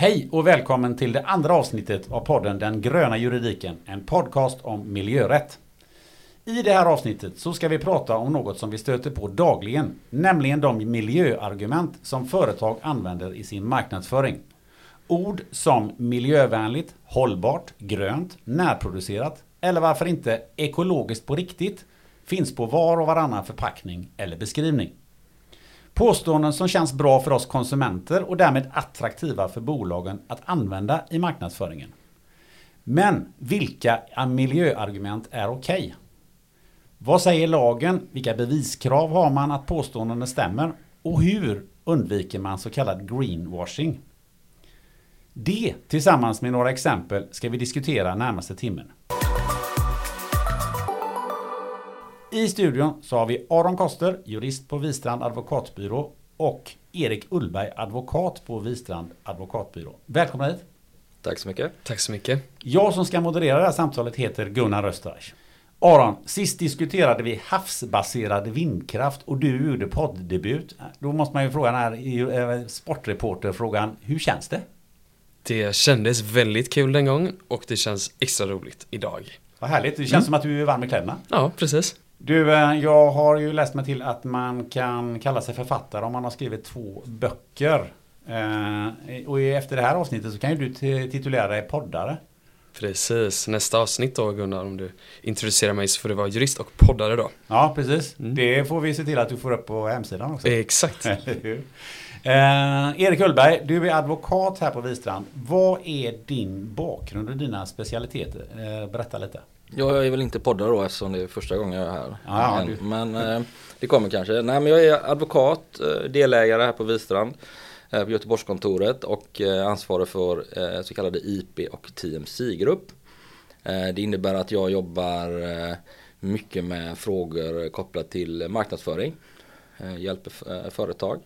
Hej och välkommen till det andra avsnittet av podden Den gröna juridiken, en podcast om miljörätt. I det här avsnittet så ska vi prata om något som vi stöter på dagligen, nämligen de miljöargument som företag använder i sin marknadsföring. Ord som miljövänligt, hållbart, grönt, närproducerat eller varför inte ekologiskt på riktigt finns på var och varannan förpackning eller beskrivning. Påståenden som känns bra för oss konsumenter och därmed attraktiva för bolagen att använda i marknadsföringen. Men vilka miljöargument är okej? Okay? Vad säger lagen? Vilka beviskrav har man att påståendena stämmer? Och hur undviker man så kallad greenwashing? Det tillsammans med några exempel ska vi diskutera närmaste timmen. I studion så har vi Aron Koster, jurist på Wistrand advokatbyrå och Erik Ullberg, advokat på Wistrand advokatbyrå. Välkomna hit! Tack så mycket! Tack så mycket! Jag som ska moderera det här samtalet heter Gunnar Österreich. Aron, sist diskuterade vi havsbaserad vindkraft och du gjorde podddebut. Då måste man ju fråga den här eh, sportreporterfrågan, hur känns det? Det kändes väldigt kul den gången och det känns extra roligt idag. Vad härligt, det känns mm. som att du är varm i kläderna. Ja, precis. Du, eh, jag har ju läst mig till att man kan kalla sig författare om man har skrivit två böcker. Eh, och efter det här avsnittet så kan ju du titulera dig poddare. Precis, nästa avsnitt då Gunnar, om du introducerar mig så får du vara jurist och poddare då. Ja, precis. Mm. Det får vi se till att du får upp på hemsidan också. Exakt. eh, Erik Ullberg, du är advokat här på Wistrand. Vad är din bakgrund och dina specialiteter? Eh, berätta lite. Ja, jag är väl inte poddare då eftersom det är första gången jag är här. Ah, men eh, det kommer kanske. Nej, men jag är advokat, eh, delägare här på Wistrand. Eh, på Göteborgskontoret och eh, ansvarig för så kallade IP och TMC-grupp. Det innebär att jag jobbar mycket med frågor kopplat till marknadsföring. Hjälper företag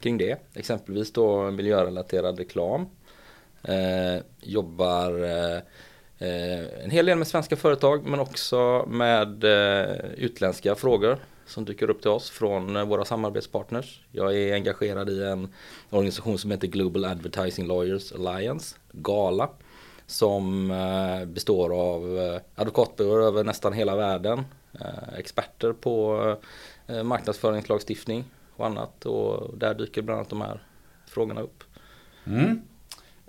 kring det. Exempelvis då miljörelaterad reklam. Jobbar Eh, en hel del med svenska företag men också med eh, utländska frågor som dyker upp till oss från eh, våra samarbetspartners. Jag är engagerad i en organisation som heter Global Advertising Lawyers Alliance, GALA. Som består av advokatbyråer över nästan hela världen. Experter på marknadsföringslagstiftning och annat. Och där dyker bland annat de här frågorna upp. Mm.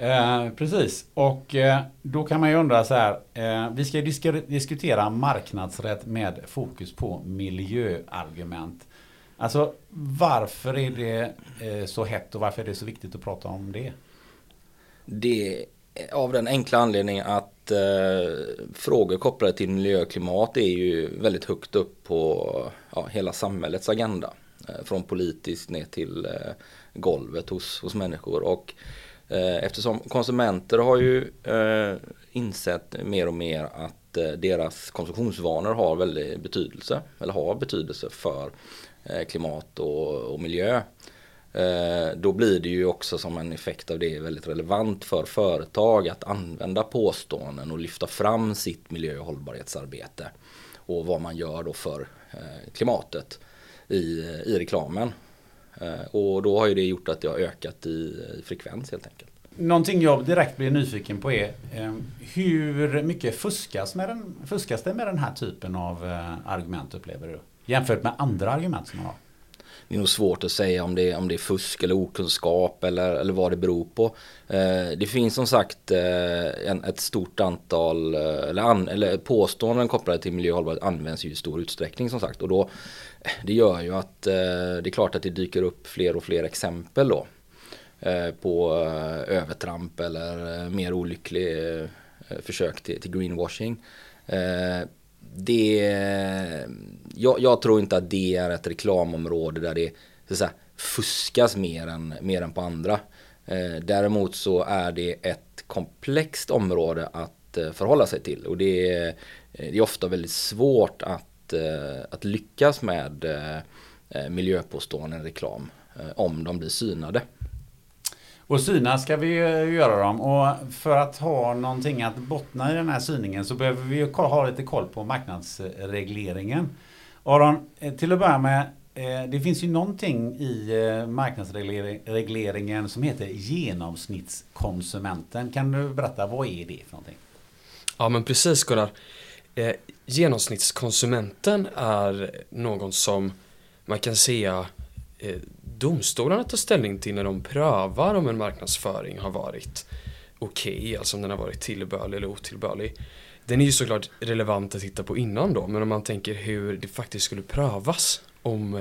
Eh, precis, och eh, då kan man ju undra så här. Eh, vi ska disk diskutera marknadsrätt med fokus på miljöargument. Alltså varför är det eh, så hett och varför är det så viktigt att prata om det? Det är av den enkla anledningen att eh, frågor kopplade till miljö och klimat är ju väldigt högt upp på ja, hela samhällets agenda. Eh, från politiskt ner till eh, golvet hos, hos människor. Och Eh, eftersom konsumenter har ju eh, insett mer och mer att eh, deras konsumtionsvanor har väldigt betydelse, eller har betydelse för klimat och, och miljö. Då blir det ju också som en effekt av det väldigt relevant för företag att använda påståenden och lyfta fram sitt miljö och hållbarhetsarbete. Och vad man gör då för klimatet i, i reklamen. Eh, och då har ju det gjort att det har ökat i, frekvens helt enkelt. Någonting jag direkt blir nyfiken på är ehm, hur mycket fuskas, med den, fuskas det med den här typen av eh, argument upplever du? Jämfört med andra argument som man har? Det är nog svårt att säga om det, om det är fusk eller okunskap eller, eller vad det beror på. Eh, det finns som sagt eh, en, ett stort antal eh, eller, an, eller påståenden kopplade till miljö och hållbarhet används ju i stor utsträckning som sagt. Och då det gör ju att eh, det är klart att det dyker upp fler och fler exempel då. Eh, på eh, övertramp eller mer olycklig försök till, till greenwashing det, jag, jag, tror inte att det är ett reklamområde där det så säga, fuskas mer än, mer än på andra. Eh, däremot så är det ett komplext område att eh, förhålla sig till och det är, det är ofta väldigt svårt att Eh, att, lyckas med eh, miljöpåståenden reklam eh, om de blir synade. Och syna ska vi göra dem och för att ha någonting att bottna i den här syningen så behöver vi ha lite koll på marknadsregleringen. Aron, eh, till att börja med, eh, det finns ju någonting i eh, marknadsregleringen som heter genomsnittskonsumenten. Kan du berätta vad är det för någonting? Ja men precis Gunnar. Eh, genomsnittskonsumenten är någon som man kan säga eh, domstolarna tar ställning till när de prövar om en marknadsföring har varit okej, okay, alltså om den har varit tillbörlig eller otillbörlig. Den är ju såklart relevant att titta på innan då, men om man tänker hur det faktiskt skulle prövas om,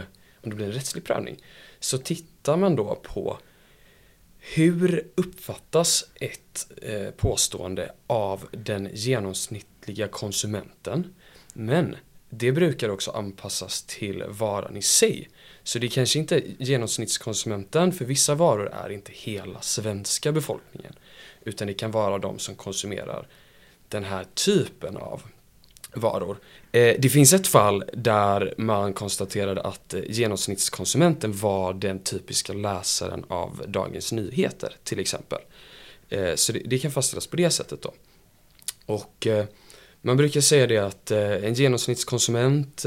om det blir en rättslig prövning, så tittar man då på hur uppfattas ett eh, påstående av den genomsnittliga konsumenten? Men det brukar också anpassas till varan i sig. Så det är kanske inte genomsnittskonsumenten, för vissa varor är inte hela svenska befolkningen. Utan det kan vara de som konsumerar den här typen av varor. Eh, det finns ett fall där man konstaterade att eh, genomsnittskonsumenten var den typiska läsaren av Dagens Nyheter till exempel. Eh, så det kan fastställas på det sättet då. Och man brukar säga det att en genomsnittskonsument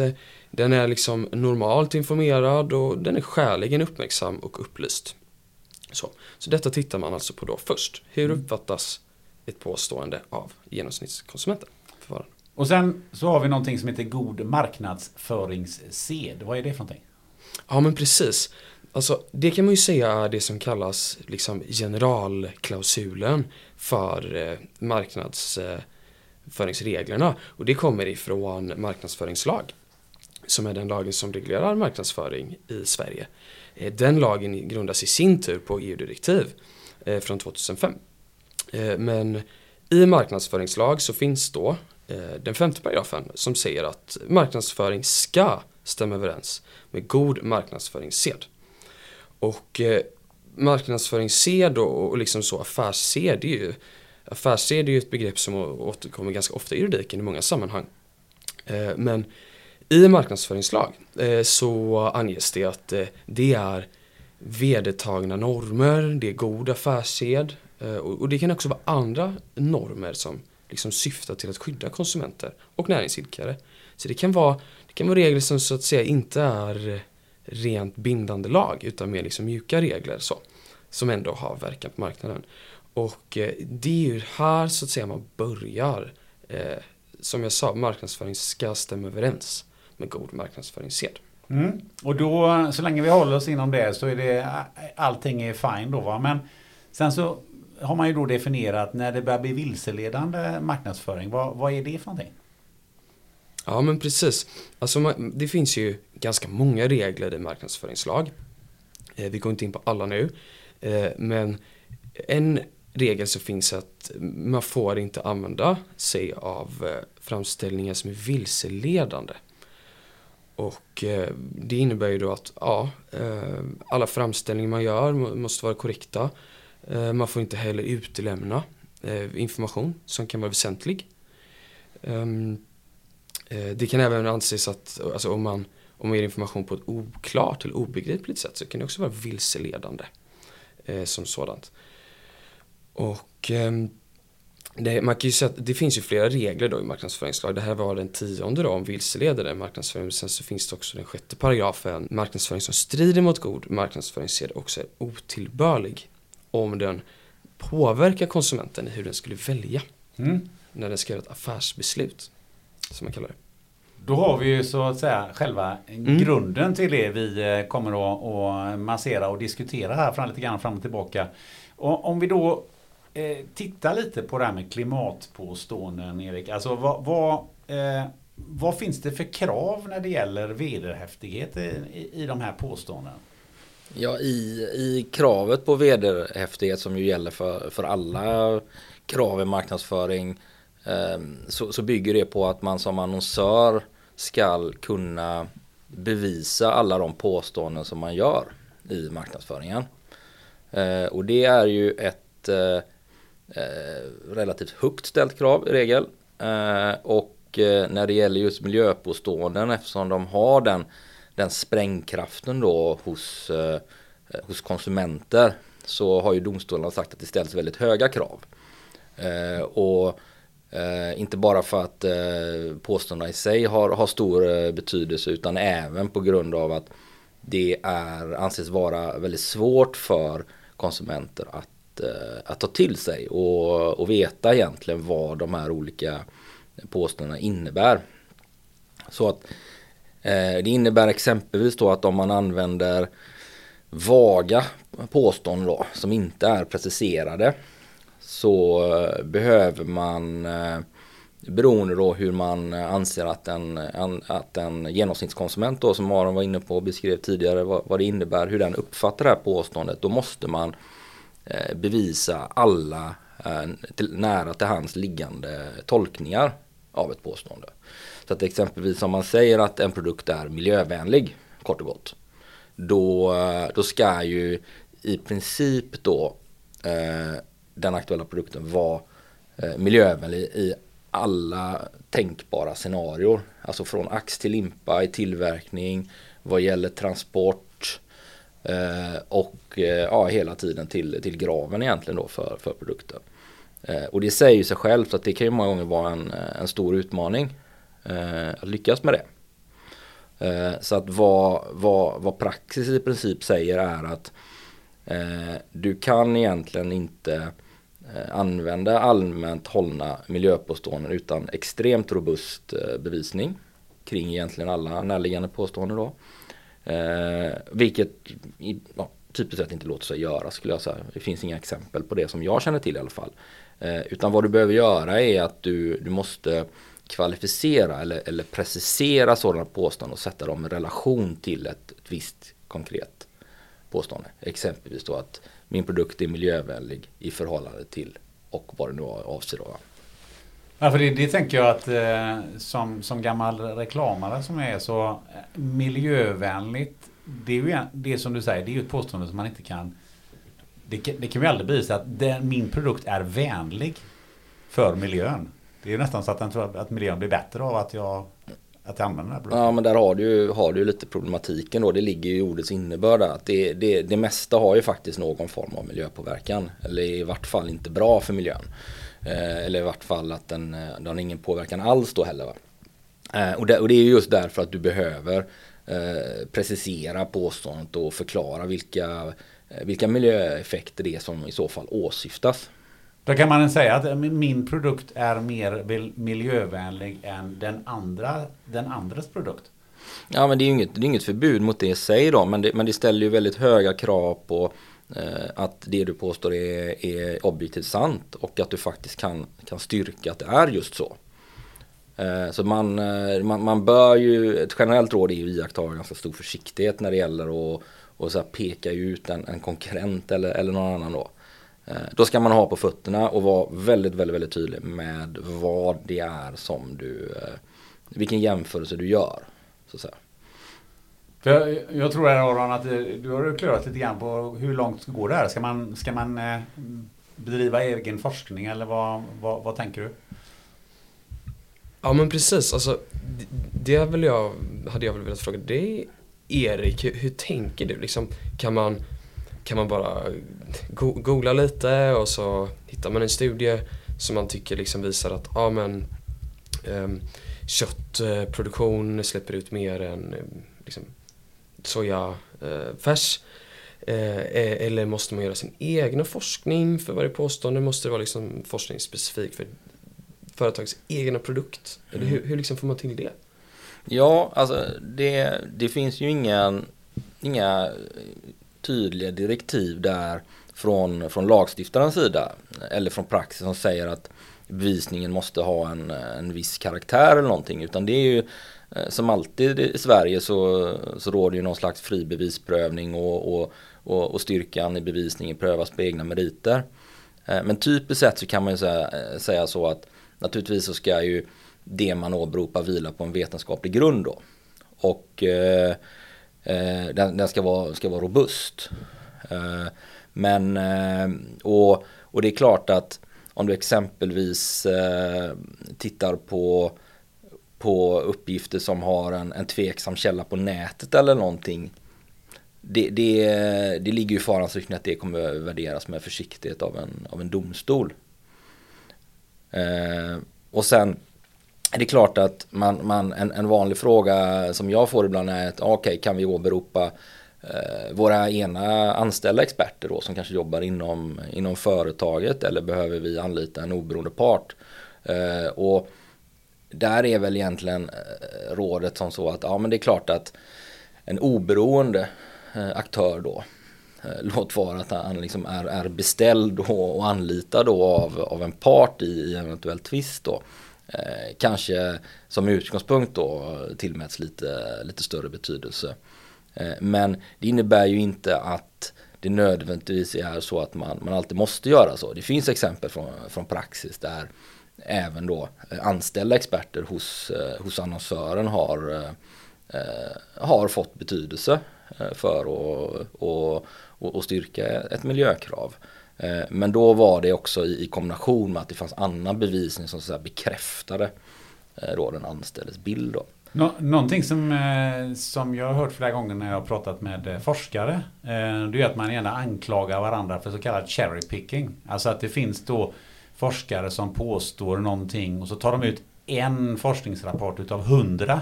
den är liksom normalt informerad och den är skäligen uppmärksam och upplyst. Så, så detta tittar man alltså på då först. Hur mm. uppfattas ett påstående av genomsnittskonsumenten? Och sen så har vi någonting som heter god marknadsföringssed. Vad är det för någonting? Ja men precis. Alltså, det kan man ju säga är det som kallas liksom generalklausulen för eh, marknadsföringsreglerna. Och det kommer ifrån marknadsföringslag. Som är den lagen som reglerar marknadsföring i Sverige. Eh, den lagen grundas i sin tur på EU-direktiv eh, från 2005. Eh, men i marknadsföringslag så finns då den femte paragrafen som säger att marknadsföring ska stämma överens med god marknadsföringssed. Och marknadsföringssed och, och liksom så affärssed är ju Affärssed är ju ett begrepp som återkommer ganska ofta i juridiken i många sammanhang. Eh, men i marknadsföringslag eh, så anges det att eh, det är vedertagna normer, det är god affärssed och, och det kan också vara andra normer som liksom syftar till att skydda konsumenter och näringsidkare. Så det kan vara, det kan vara regler som så att säga inte är rent bindande lag utan mer liksom mjuka regler så, som ändå har verkan på marknaden. Och eh, det är ju här så att säga man börjar. Eh, som jag sa, marknadsföring ska stämma överens med god marknadsföringssed. Mm. Och då, så länge vi håller oss inom det så är det allting är fine då va. Men sen så har man ju då definierat när det börjar bli vilseledande marknadsföring. Vad, vad är det för någonting? Ja men precis. Alltså det finns ju ganska många regler i marknadsföringslag. Eh, vi går inte in på alla nu. Eh, men en regel så finns att man får inte använda sig av eh, framställningar som är vilseledande. Och eh, det innebär ju då att ja, eh, alla framställningar man gör måste vara korrekta. Man får inte heller utelämna information som kan vara väsentlig. Ehm, det kan även anses att alltså om, man, om man ger information på ett oklart eller obegripligt sätt så kan det också vara vilseledande som sådant. Och ehm, det, man kan ju säga att det finns ju flera regler då i marknadsföringslag. Det här var den tionde då om vilseledande marknadsföring. Sen så finns det också den sjätte paragrafen marknadsföring som strider mot god marknadsföringssed också är otillbörlig om den påverkar konsumenten i hur den skulle välja. Mm. När den ska göra ett affärsbeslut. Som man kallar det. Då har vi ju så att säga själva mm. grunden till det vi eh, kommer att, massera och diskutera här fram lite grann fram och tillbaka. Och om vi då eh, lite på det här med klimatpåståenden Erik. Alltså vad, vad, eh, vad finns det för krav när det gäller vederhäftighet i, i, i de här påståendena? Ja, i, i kravet på vederhäftighet som ju gäller för, för alla krav i marknadsföring eh, så, så bygger det på att man som annonsör ska kunna bevisa alla de påståenden som man gör i marknadsföringen. Eh, och det är ju ett eh Eh, relativt högt ställt krav i regel. Eh, och eh, när det gäller just miljöpåståenden eftersom de har den den sprängkraften då hos, hos konsumenter så har ju domstolarna sagt att det ställs väldigt höga krav. Och inte bara för att eh, påståendena i sig har, har stor betydelse utan även på grund av att det är, anses vara väldigt svårt för konsumenter att, Eh, att ta till sig och, och veta egentligen vad de här olika påståendena innebär. Så att eh, det innebär exempelvis då att om man använder vaga påståenden då, som inte är preciserade så eh, behöver man eh, beroende då hur man anser att en, att en genomsnittskonsument då som Aron var inne på och beskrev tidigare vad, vad det innebär, hur den uppfattar det här påståendet, då måste man Eh, bevisa alla eh, till, nära till hands liggande tolkningar av ett påstående. Så att exempelvis om man säger att en produkt är miljövänlig, kort och gott, då, eh, då ska ju i princip då eh, den aktuella produkten vara eh, miljövänlig i alla tänkbara scenarier. Alltså från ax till limpa i tillverkning, vad gäller transport Eh, och eh, ja, hela tiden till, till graven egentligen då för, för produkten. Eh, och det säger ju sig självt att det kan ju många gånger vara en, eh, en stor utmaning eh, att lyckas med det. Eh, så att vad, vad, vad praxis i princip säger är att eh, du kan egentligen inte eh, använda allmänt hållna miljöpåståenden utan extremt robust eh, bevisning kring egentligen alla närliggande påståenden då. Eh, vilket i, ja, typiskt sett inte låter sig göra skulle jag säga. Det finns inga exempel på det som jag känner till i alla fall. Eh, utan vad du behöver göra är att du, du måste kvalificera eller, eller precisera sådana påståenden och sätta dem i relation till ett, ett visst konkret påstående. Exempelvis då att min produkt är miljövänlig i förhållande till och vad det nu avser då. Ja, för det, det tänker jag att eh, som, som gammal reklamare som är så eh, miljövänligt det är ju det som du säger, det är ju ett påstående som man inte kan det, det kan vi aldrig bevisa att den, min produkt är vänlig för miljön. Det är ju nästan så att, den tror att miljön blir bättre av att jag, att jag använder den här produkten. Ja men där har du ju har du lite problematiken då. Det ligger ju i ordets innebörd att det, det, det mesta har ju faktiskt någon form av miljöpåverkan. Eller i vart fall inte bra för miljön. Eh, eller i vart fall att den, den har ingen påverkan alls då heller. Va? Eh, och, det, och det är just därför att du behöver eh, precisera påståendet och förklara vilka, eh, vilka miljöeffekter det är som i så fall åsyftas. Då kan man säga att min produkt är mer miljövänlig än den, andra, den andres produkt. Ja men det är ju inget, det är inget förbud mot det i sig då men det, men det ställer ju väldigt höga krav på eh, Eh, att det du påstår är, är objektivt sant och att du faktiskt kan, kan styrka att det är just så. Eh, så man, eh, man, man, bör ju, ett generellt råd är ju att iaktta ganska stor försiktighet när det gäller att och så peka ut en, en konkurrent eller, eller någon annan då. Då ska man ha på fötterna och vara väldigt, väldigt, väldigt tydlig med vad det är som du, vilken jämförelse du gör. Så att säga. För jag, jag tror Aron att eh, du har klurat lite grann på hur långt går det här? Ska man, ska man eh, bedriva egen forskning eller vad, vad, vad tänker du? Ja men precis, alltså det vill jag, hade jag väl velat fråga dig Erik, hur, hur tänker du? Liksom, kan man kan man bara googla lite och så hittar man en studie som man tycker liksom visar att ja, men, um, köttproduktion släpper ut mer än liksom, sojafärs. Eh, eh, eller måste man göra sin egna forskning för varje påstående? Måste det vara liksom forskning specifik för företagets egna produkt? Eller hur, hur liksom får man till det? Ja, alltså det, det finns ju inga, inga tydliga direktiv där från, från lagstiftarens sida eller från praxis som säger att bevisningen måste ha en, en viss karaktär eller någonting utan det är ju Eh, som alltid i Sverige så, så råder ju någon slags fri bevisprövning och, och, och, och styrkan i bevisningen prövas på egna meriter. Eh, men typiskt sett så kan man ju säga, eh, säga så att naturligtvis så ska ju det man åberopar vila på en vetenskaplig grund då. Och eh, den, den, ska, vara, ska vara robust. Eh, men, eh, och, och det är klart att om du exempelvis tittar på på uppgifter som har en, en tveksam källa på nätet eller någonting. Det, det, det ligger ju i farans riktning att det kommer värderas med försiktighet av en, av en domstol. Eh, och sen är det klart att man, man, en, en vanlig fråga som jag får ibland är att ah, okej okay, kan vi åberopa eh, våra ena anställda experter då som kanske jobbar inom, inom företaget eller behöver vi anlita en oberoende part? Eh, och där är väl egentligen eh, rådet som så att ja men det är klart att en oberoende eh, aktör då eh, Låt vara att han liksom är, är beställd och, anlitad då av, av en part i, i eventuell tvist då. Eh, kanske som utgångspunkt då tillmäts lite, lite större betydelse. Eh, men det innebär ju inte att det nödvändigtvis är så att man, man alltid måste göra så. Det finns exempel från, från praxis där även då eh, anställda experter hos, eh, hos annonsören har, eh, har fått betydelse för att, att, styrka ett miljökrav. Men då var det också i, kombination med att det fanns annan bevisning som så bekräftade då den anställdes bild. Då. Nå någonting som, som jag har hört flera gånger när jag har pratat med forskare. Det är att man gärna anklagar varandra för så kallad cherry picking. Alltså att det finns då forskare som påstår någonting och så tar de ut en forskningsrapport utav hundra.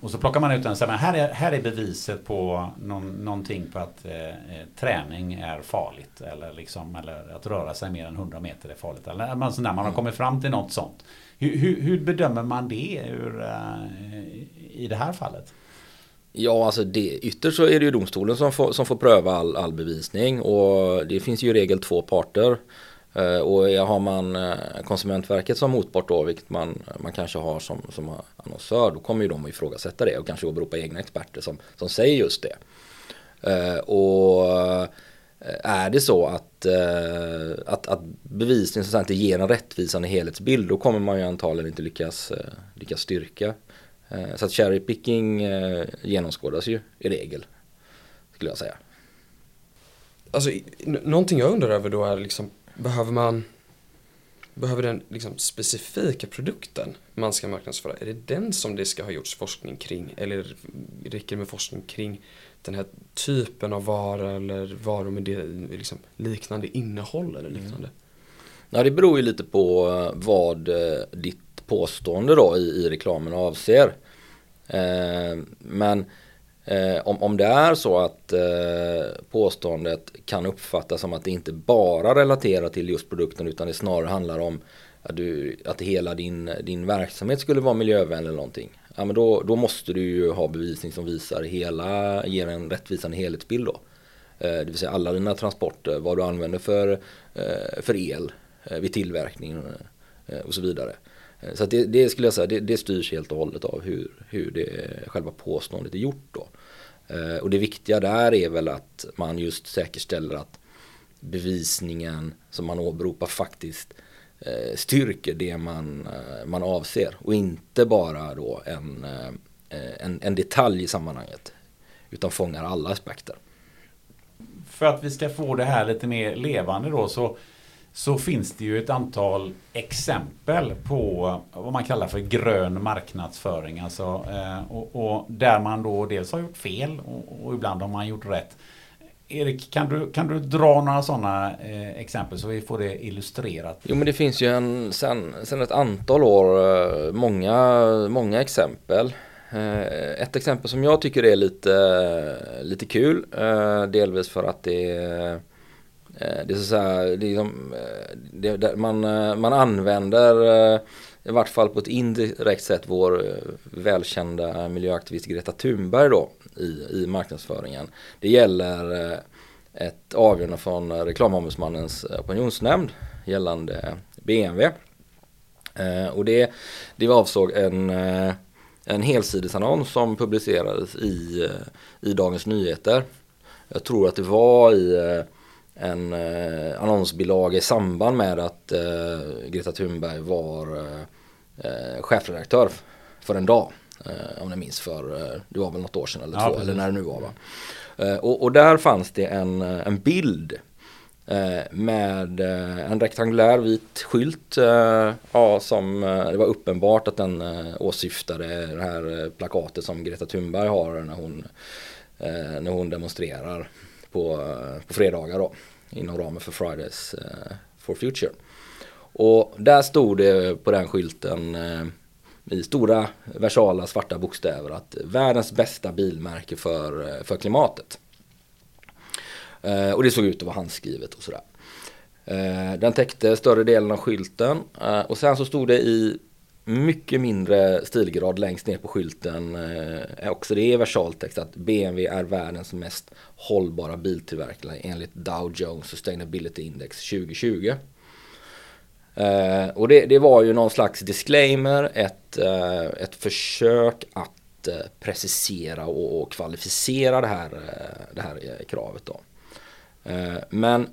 Och så plockar man ut den och säger här är, här är beviset på någon, någonting på att eh, träning är farligt. Eller, liksom, eller att röra sig mer än 100 meter är farligt. Eller alltså när man har mm. kommit fram till något sånt. Hur, hur, hur bedömer man det ur, uh, i det här fallet? Ja, alltså det, ytterst så är det ju domstolen som får, som får pröva all, all bevisning och det finns ju i regel två parter. Eh, och har man eh, Konsumentverket som motpart då, vilket man, man kanske har som, som annonsör, då kommer ju de att ifrågasätta det och kanske åberopa egna experter som, som säger just det. Eh, och är det så att, att, att bevisningen inte ger en rättvisande helhetsbild då kommer man ju antagligen inte lyckas, lyckas styrka. Så att cherry picking genomskådas ju i regel, skulle jag säga. Alltså, någonting jag undrar över då är liksom, behöver man Behöver den liksom specifika produkten man ska marknadsföra, är det den som det ska ha gjorts forskning kring? Eller räcker det med forskning kring den här typen av vara eller varor med det, liksom, liknande innehåll eller liknande? Mm. Ja, det beror ju lite på eh, vad eh, ditt påstående då i, i reklamen avser. Eh, men eh, om, om det är så att eh, påståendet kan uppfattas som att det inte bara relaterar till just produkten utan det snarare handlar om att, du, att hela din, din verksamhet skulle vara miljövänlig eller någonting ja, men då, då måste du ju ha bevisning som visar hela, ger en rättvisande helhetsbild då. Eh, det vill säga alla dina transporter, vad du använder för, eh, för el eh, vid tillverkning eh, och så vidare. Eh, så det, det, skulle jag säga, det, det, styrs helt och hållet av hur, hur det, själva påståendet är gjort då. Eh, och det viktiga där är väl att man just säkerställer att bevisningen som man åberopar faktiskt eh, styrker det man, eh, man avser och inte bara då en, en, en detalj i sammanhanget utan fångar alla aspekter. För att vi ska få det här lite mer levande då så, så finns det ju ett antal exempel på vad man kallar för grön marknadsföring. Alltså, eh, och, och där man då dels har gjort fel och, och ibland har man gjort rätt. Erik, kan du, kan du dra några sådana eh, exempel så vi får det illustrerat? Jo men det finns ju en, sen, sen ett antal år eh, många, många exempel. Eh, ett exempel som jag tycker är lite, lite kul, eh, delvis för att det är Eh, det är så här, det är liksom, eh, det, det, man, eh, man använder i vart fall på ett indirekt sätt vår välkända miljöaktivist Greta Thunberg då i, i marknadsföringen. Det gäller ett avgörande från reklamombudsmannens opinionsnämnd gällande BMW. Och det, det avsåg en, en helsidesannons som publicerades i, i Dagens Nyheter. Jag tror att det var i en eh, annonsbilaga i samband med att eh, Greta Thunberg var eh, chefredaktör för en dag. Eh, om jag minns för, eh, det var väl något år sedan eller ja, två, eller när det nu var va. Eh, och, och, där fanns det en, en bild med en rektangulär vit skylt ja, som det var uppenbart att den åsyftade det här plakatet som Greta Thunberg har när hon, när hon demonstrerar på, på fredagar då inom ramen för Fridays eh, for Future. Och där stod det på den skylten eh, i stora versala svarta bokstäver att världens bästa bilmärke för, eh, för klimatet. Eh, och det såg ut att vara handskrivet och sådär. Eh, den täckte större delen av skylten eh, och sen så stod det i mycket mindre stilgrad längst ner på skylten eh, också det är versaltext att BMW är världens mest hållbara biltillverkare enligt Dow Jones Sustainability Index 2020. Eh, och det, det, var ju någon slags disclaimer, ett, eh, ett försök att eh, precisera och, och, kvalificera det här, eh, det här eh, kravet då. Eh, men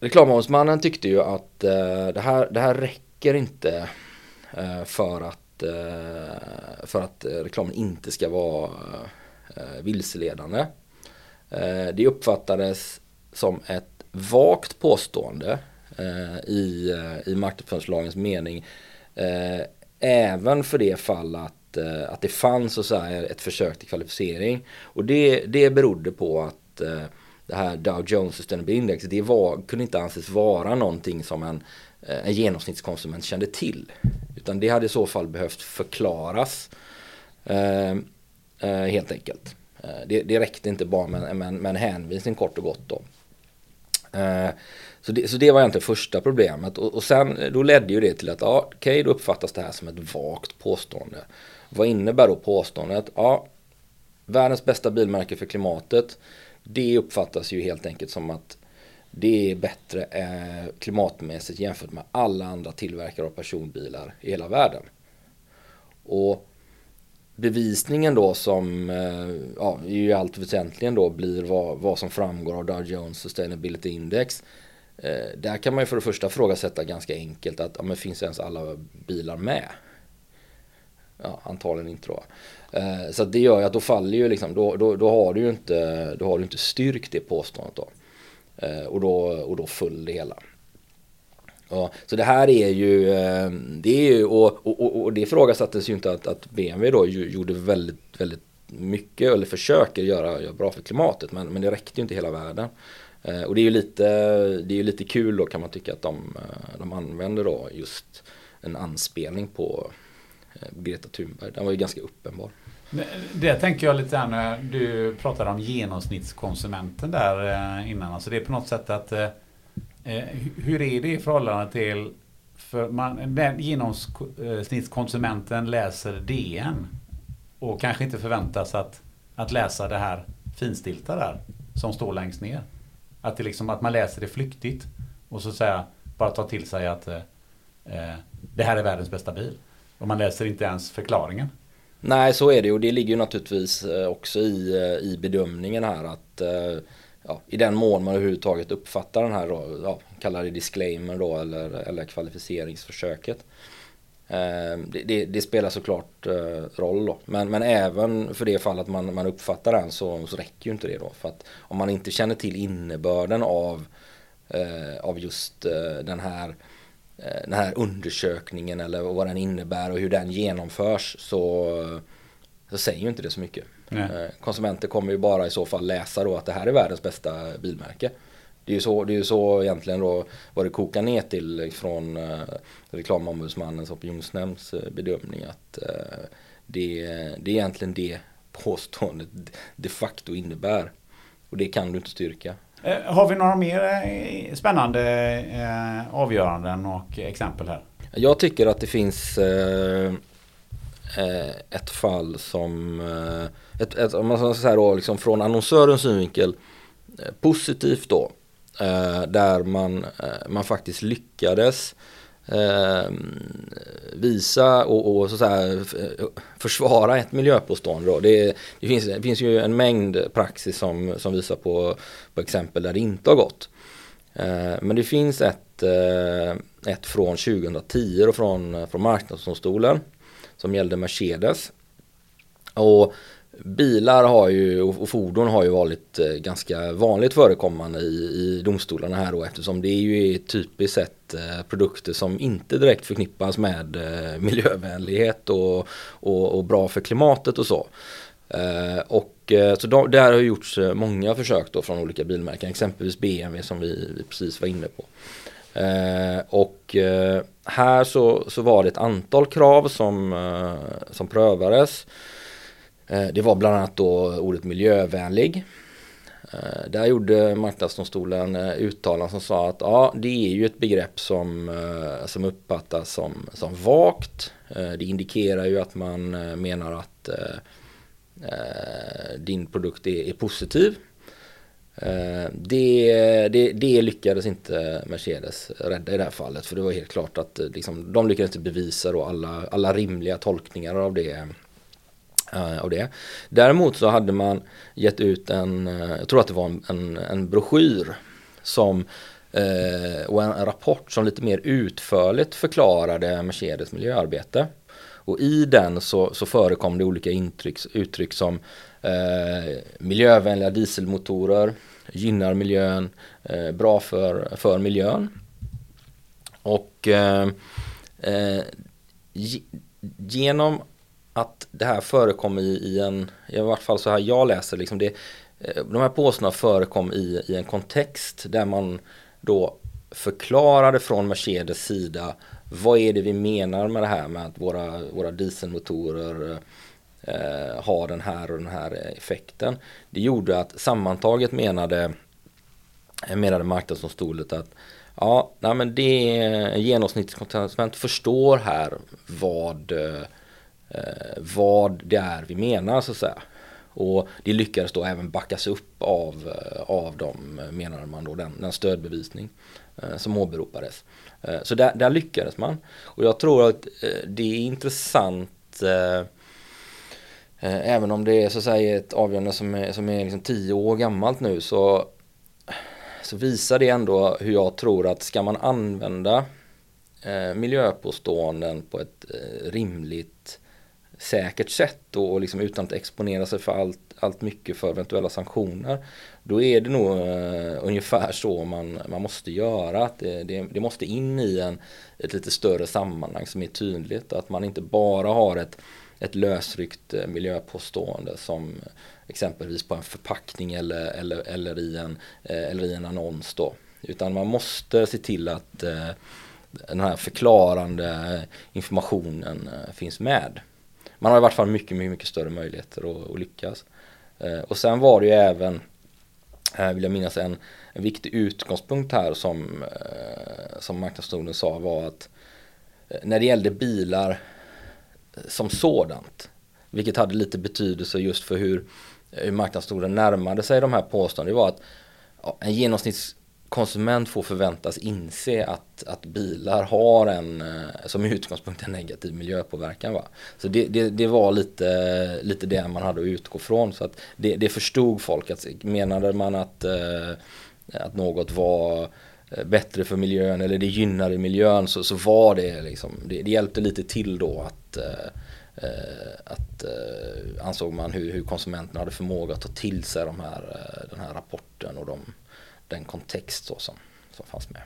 Reklamombudsmannen tyckte ju att det, här, det här räcker inte Eh, för att, eh, för att reklamen inte ska vara eh, vilseledande. Det uppfattades som ett vagt påstående i, i marknadsföringslagens mening även för det fall att, att det fanns så säga, ett försök till kvalificering. Och det, det berodde på att det här Dow Jones Sustainable Index det var, kunde inte anses vara någonting som en, Eh, en genomsnittskonsument kände till. Utan det hade i så fall behövt förklaras eh, eh helt enkelt. Eh, det, det räckte inte bara med, med, med en hänvisning kort och gott då. Eh, så, det, så det var egentligen första problemet och, och sen då ledde ju det till att ja, okej okay, då uppfattas det här som ett vagt påstående. Vad innebär då påståendet? Ja, världens bästa bilmärke för klimatet. Det uppfattas ju helt enkelt som att det är bättre eh, klimatmässigt jämfört med alla andra tillverkare av personbilar i hela världen. Och bevisningen då som eh, ja, ju allt väsentligen då blir vad, vad som framgår av Dow Jones Sustainability Index. Eh, där kan man ju för det första frågasätta ganska enkelt att ja, men finns ens alla bilar med? Ja, antagligen inte då. Eh, så det gör ju att då faller ju liksom, då, då, då har du ju inte, då har du inte styrkt det påståendet då. Eh, och, då, och då föll det hela. Ja, så det här är ju, eh, det är ju och, och, och det ifrågasattes ju inte att, att BMW då gjorde väldigt, väldigt mycket eller försöker göra, göra bra för klimatet men, men det räckte ju inte hela världen. Eh, och det är ju lite, det är ju lite kul då kan man tycka att de, de använder då just en anspelning på Greta Thunberg. Den var ju ganska uppenbar. Det tänker jag lite grann när du pratade om genomsnittskonsumenten där eh, innan. Alltså det är på något sätt att eh, hur är det i förhållande till för man, den genomsnittskonsumenten läser DN och kanske inte förväntas att, att läsa det här finstilta där som står längst ner. Att, det liksom, att man läser det flyktigt och så säga bara tar till sig att eh, det här är världens bästa bil. Och man läser inte ens förklaringen. Nej, så är det och det ligger ju naturligtvis eh, också i, eh, i bedömningen här att eh, ja, i den mån man överhuvudtaget uppfattar den här, då, ja, kallar det disclaimer då eller, eller kvalificeringsförsöket. Det, det, det, spelar såklart roll då. Men, men även för det fall att man, man uppfattar den så, så räcker ju inte det då. För att om man inte känner till innebörden av, av just den här den här undersökningen eller vad den innebär och hur den genomförs så, så säger ju inte det så mycket. Nej. Eh, konsumenter kommer ju bara i så fall läsa då att det här är världens bästa bilmärke. Det är ju så, det är så egentligen då vad det kokar ner till från eh, reklamombudsmannens opinionsnämnds bedömning att det, det är egentligen det påståendet de facto innebär. Och det kan du inte styrka. Eh, har vi några mer eh, spännande eh, avgöranden och exempel här? Jag tycker att det finns ett fall som, ett, ett, om man ska säga då, liksom från annonsörens synvinkel positivt då. Där man, man faktiskt lyckades eh, visa och, och, så säga, försvara ett miljöpåstående. Då. Det, det, finns, det finns ju en mängd praxis som, som visar på, på exempel där det inte har gått. Eh, men det finns ett, eh, ett från 2010 och från, från Marknadsdomstolen som gällde Mercedes. Och Bilar har ju, och fordon har ju varit eh, ganska vanligt förekommande i, i domstolarna här då eftersom det är ju typiskt sett eh, produkter som inte direkt förknippas med eh, miljövänlighet och, och, och bra för klimatet och så. Och så de, där har gjorts många försök då från olika bilmärken, exempelvis BMW som vi, vi precis var inne på. Och här så, så var det ett antal krav som, eh, som prövades. Eh, det var bland annat då ordet miljövänlig. Eh, där gjorde Marknadsdomstolen eh, uttalanden som sa att ja, det är ju ett begrepp som, som uppfattas som, som vagt. Det indikerar ju att man menar att din produkt är, är positiv. Det, det, det, lyckades inte Mercedes rädda i det här fallet för det var helt klart att liksom, de lyckades inte bevisa då alla, alla rimliga tolkningar av det Eh, av det. Däremot så hade man gett ut en, eh, jag tror att det var en, en, en broschyr som eh, och en, en, rapport som lite mer utförligt förklarade Mercedes miljöarbete. Och i den så, så förekom det olika intryck, uttryck som eh, miljövänliga dieselmotorer, gynnar miljön, eh, bra för, för miljön. Och eh, eh genom att det här förekom i, i en, i vart fall så här jag läser liksom det, eh, de här påståendena förekom i, i en kontext där man då förklarade från Mercedes sida vad är det vi menar med det här med att våra, våra dieselmotorer eh, har den här och den här effekten. Det gjorde att sammantaget menade, menade marknadsdomstolen att ja, nej men det genomsnittskonsument förstår här vad eh, Eh, vad det är vi menar så att säga. Och det lyckades då även backas upp av, eh, av dem, menade man då, den, den stödbevisning eh, som åberopades. Eh, så där, där, lyckades man. Och jag tror att eh, det är intressant eh, eh, Även om det är så att säga ett avgörande som är, som är liksom tio år gammalt nu så, så visar det ändå hur jag tror att ska man använda eh, miljöpåståenden på ett eh, rimligt säkert sätt och liksom utan att exponera sig för allt, allt mycket för eventuella sanktioner. Då är det nog eh, ungefär så man, man måste göra. Att det, det, det, måste in i en, ett lite större sammanhang som är tydligt. Att man inte bara har ett, ett lösryckt eh, miljöpåstående som exempelvis på en förpackning eller, eller, eller, i, en, eh, eller i en annons då. Utan man måste se till att eh, den här förklarande eh, informationen finns med man har i vart fall mycket, mycket, mycket större möjligheter att, att lyckas. Eh, och sen var det ju även, eh, vill jag minnas, en, en viktig utgångspunkt här som, eh, som marknadsdomstolen sa var att eh, när det gällde bilar eh, som sådant, vilket hade lite betydelse just för hur, eh, hur marknadsdomstolen närmade sig de här påståendena, det var att ja, en genomsnitts konsument får förväntas inse att, att bilar har en, eh, som utgångspunkt, en negativ miljöpåverkan. Va? Så det, det, det, var lite, lite det man hade att utgå från. Så att det, det förstod folk. Att, menade man att, eh, att något var eh, bättre för miljön eller det gynnade miljön så, så var det liksom, det, det hjälpte lite till då att att ansåg man hur, hur konsumenterna hade förmåga att ta till sig de här, den här rapporten och de den kontext så som, som fanns med.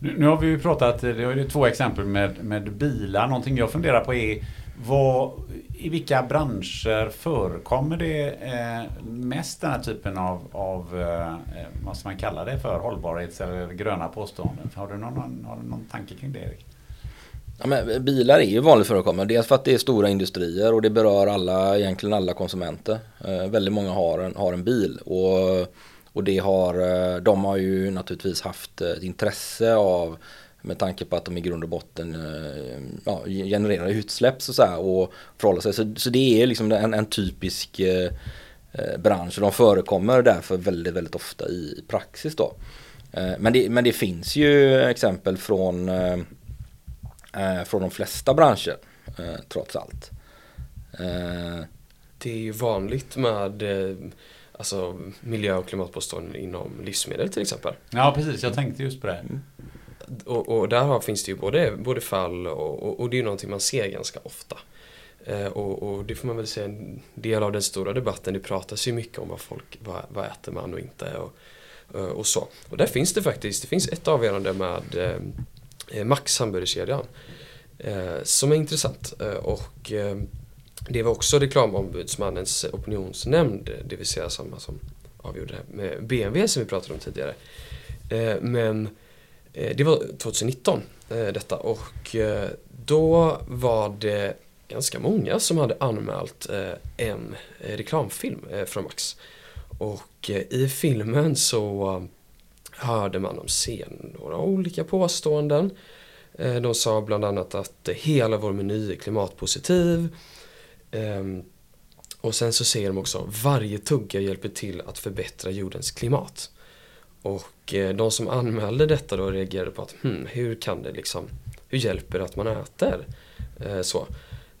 Nu, nu har vi ju pratat, det är två exempel med, med bilar. Någonting jag funderar på är vad, i vilka branscher förekommer det eh, mest den här typen av, av eh, vad ska man kalla det för, hållbarhets eller gröna påståenden? Har du någon, har du någon tanke kring det Erik? Ja, men bilar är ju vanligt förekommande. Dels för att det är stora industrier och det berör alla, egentligen alla konsumenter. Eh, väldigt många har en, har en bil. Och och det har, eh, de har ju naturligtvis haft eh, ett intresse av med tanke på att de i grund och botten eh, ja, genererar utsläpp så, så här, och förhåller sig. Så, så det är liksom en, en typisk eh, eh bransch och de förekommer därför väldigt, väldigt ofta i praxis då. Eh, men, det, men det finns ju exempel från, eh, från de flesta branscher trots allt. det är ju vanligt med alltså, miljö och klimatpåståenden inom livsmedel till exempel. Ja, precis. Jag tänkte just på det. Mm. Och, och, där har, finns det ju både, både fall och, och, och det är någonting man ser ganska ofta. Eh, och, och, det får man väl säga en del av den stora debatten. Det pratas ju mycket om vad folk, vad, vad äter man och inte och, eh, och så. Och där finns det faktiskt, det finns ett avgörande med eh, Max hamburgerkedjan. Eh, som är intressant. Eh, och eh, det var också reklamombudsmannens opinionsnämnd, det vill säga samma som avgjorde det med BMW som vi pratade om tidigare. Eh, men eh, det var 2019 eh, detta och då var det ganska många som hade anmält en reklamfilm från Max. Och i filmen så hörde man dem se några olika påståenden. De sa bland annat att hela vår meny är klimatpositiv. Um, och sen så säger de också varje tugga hjälper till att förbättra jordens klimat. Och eh, de som anmälde detta då reagerade på att hmm, hur kan det liksom, hur hjälper det att man äter? Eh, så.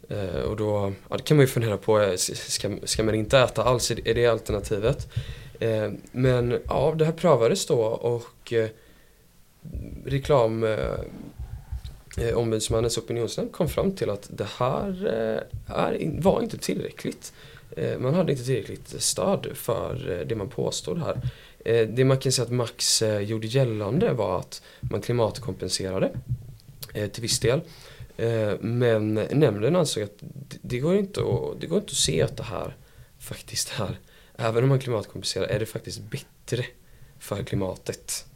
Eh, och då ja, det kan man ju fundera på, eh, ska, ska man inte äta alls? Är det alternativet? Eh, men ja, det här prövades då och reklam Eh, ombudsmannens opinionsnämnd kom fram till att det här eh, är, var inte tillräckligt. Eh, man hade inte tillräckligt stöd för det man påstod här. Det man kan säga att Max gjorde gällande var att man klimatkompenserade till viss del. Men nämnden ansåg att det går, inte att, det går inte att se att det här faktiskt är, även om man klimatkompenserar, är det faktiskt bättre för klimatet.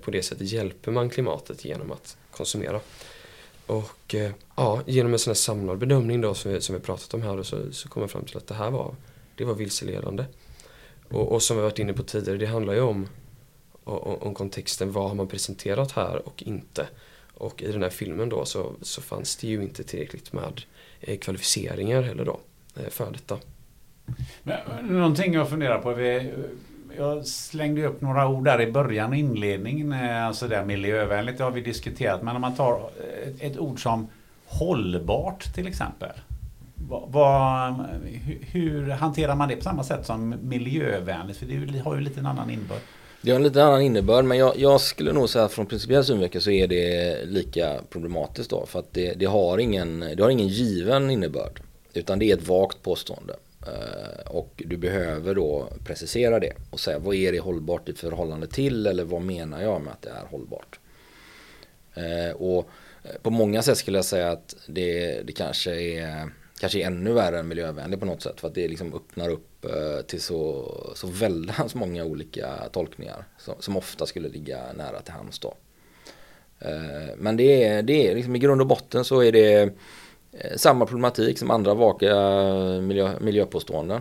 På det sättet hjälper man klimatet genom att konsumera. Och eh, ja, genom en sån här samlad bedömning då som vi, som vi pratat om här då, så, så kom jag fram till att det här var, det var vilseledande. Och, och som vi varit inne på tidigare, det handlar ju om, om, om kontexten, vad har man presenterat här och inte. Och i den här filmen då så, så fanns det ju inte tillräckligt med eh, kvalificeringar heller då eh, för detta. Men, eh, någonting jag funderar på. Vi, jag slängde upp några ord där i början och inledningen. Eh, alltså det miljövänligt, det har vi diskuterat. Men om man tar eh, ett ord som hållbart till exempel. Vad, hur hanterar man det på samma sätt som miljövänligt? För det har ju lite en annan innebörd. Det har en lite annan innebörd men jag, jag skulle nog säga att från principiell synvinkel så är det lika problematiskt då. För att det, det, har ingen, det har ingen given innebörd. Utan det är ett vagt påstående. Eh, och du behöver då precisera det och säga vad är det hållbart i förhållande till eller vad menar jag med att det är hållbart. Eh, och eh, på många sätt skulle jag säga att det, det kanske är kanske är ännu värre än miljövänlig på något sätt. För att det liksom öppnar upp till så, så väldigt många olika tolkningar. Som, som ofta skulle ligga nära till hands då. Men det är, det är liksom i grund och botten så är det samma problematik som andra vaga miljö, miljöpåståenden.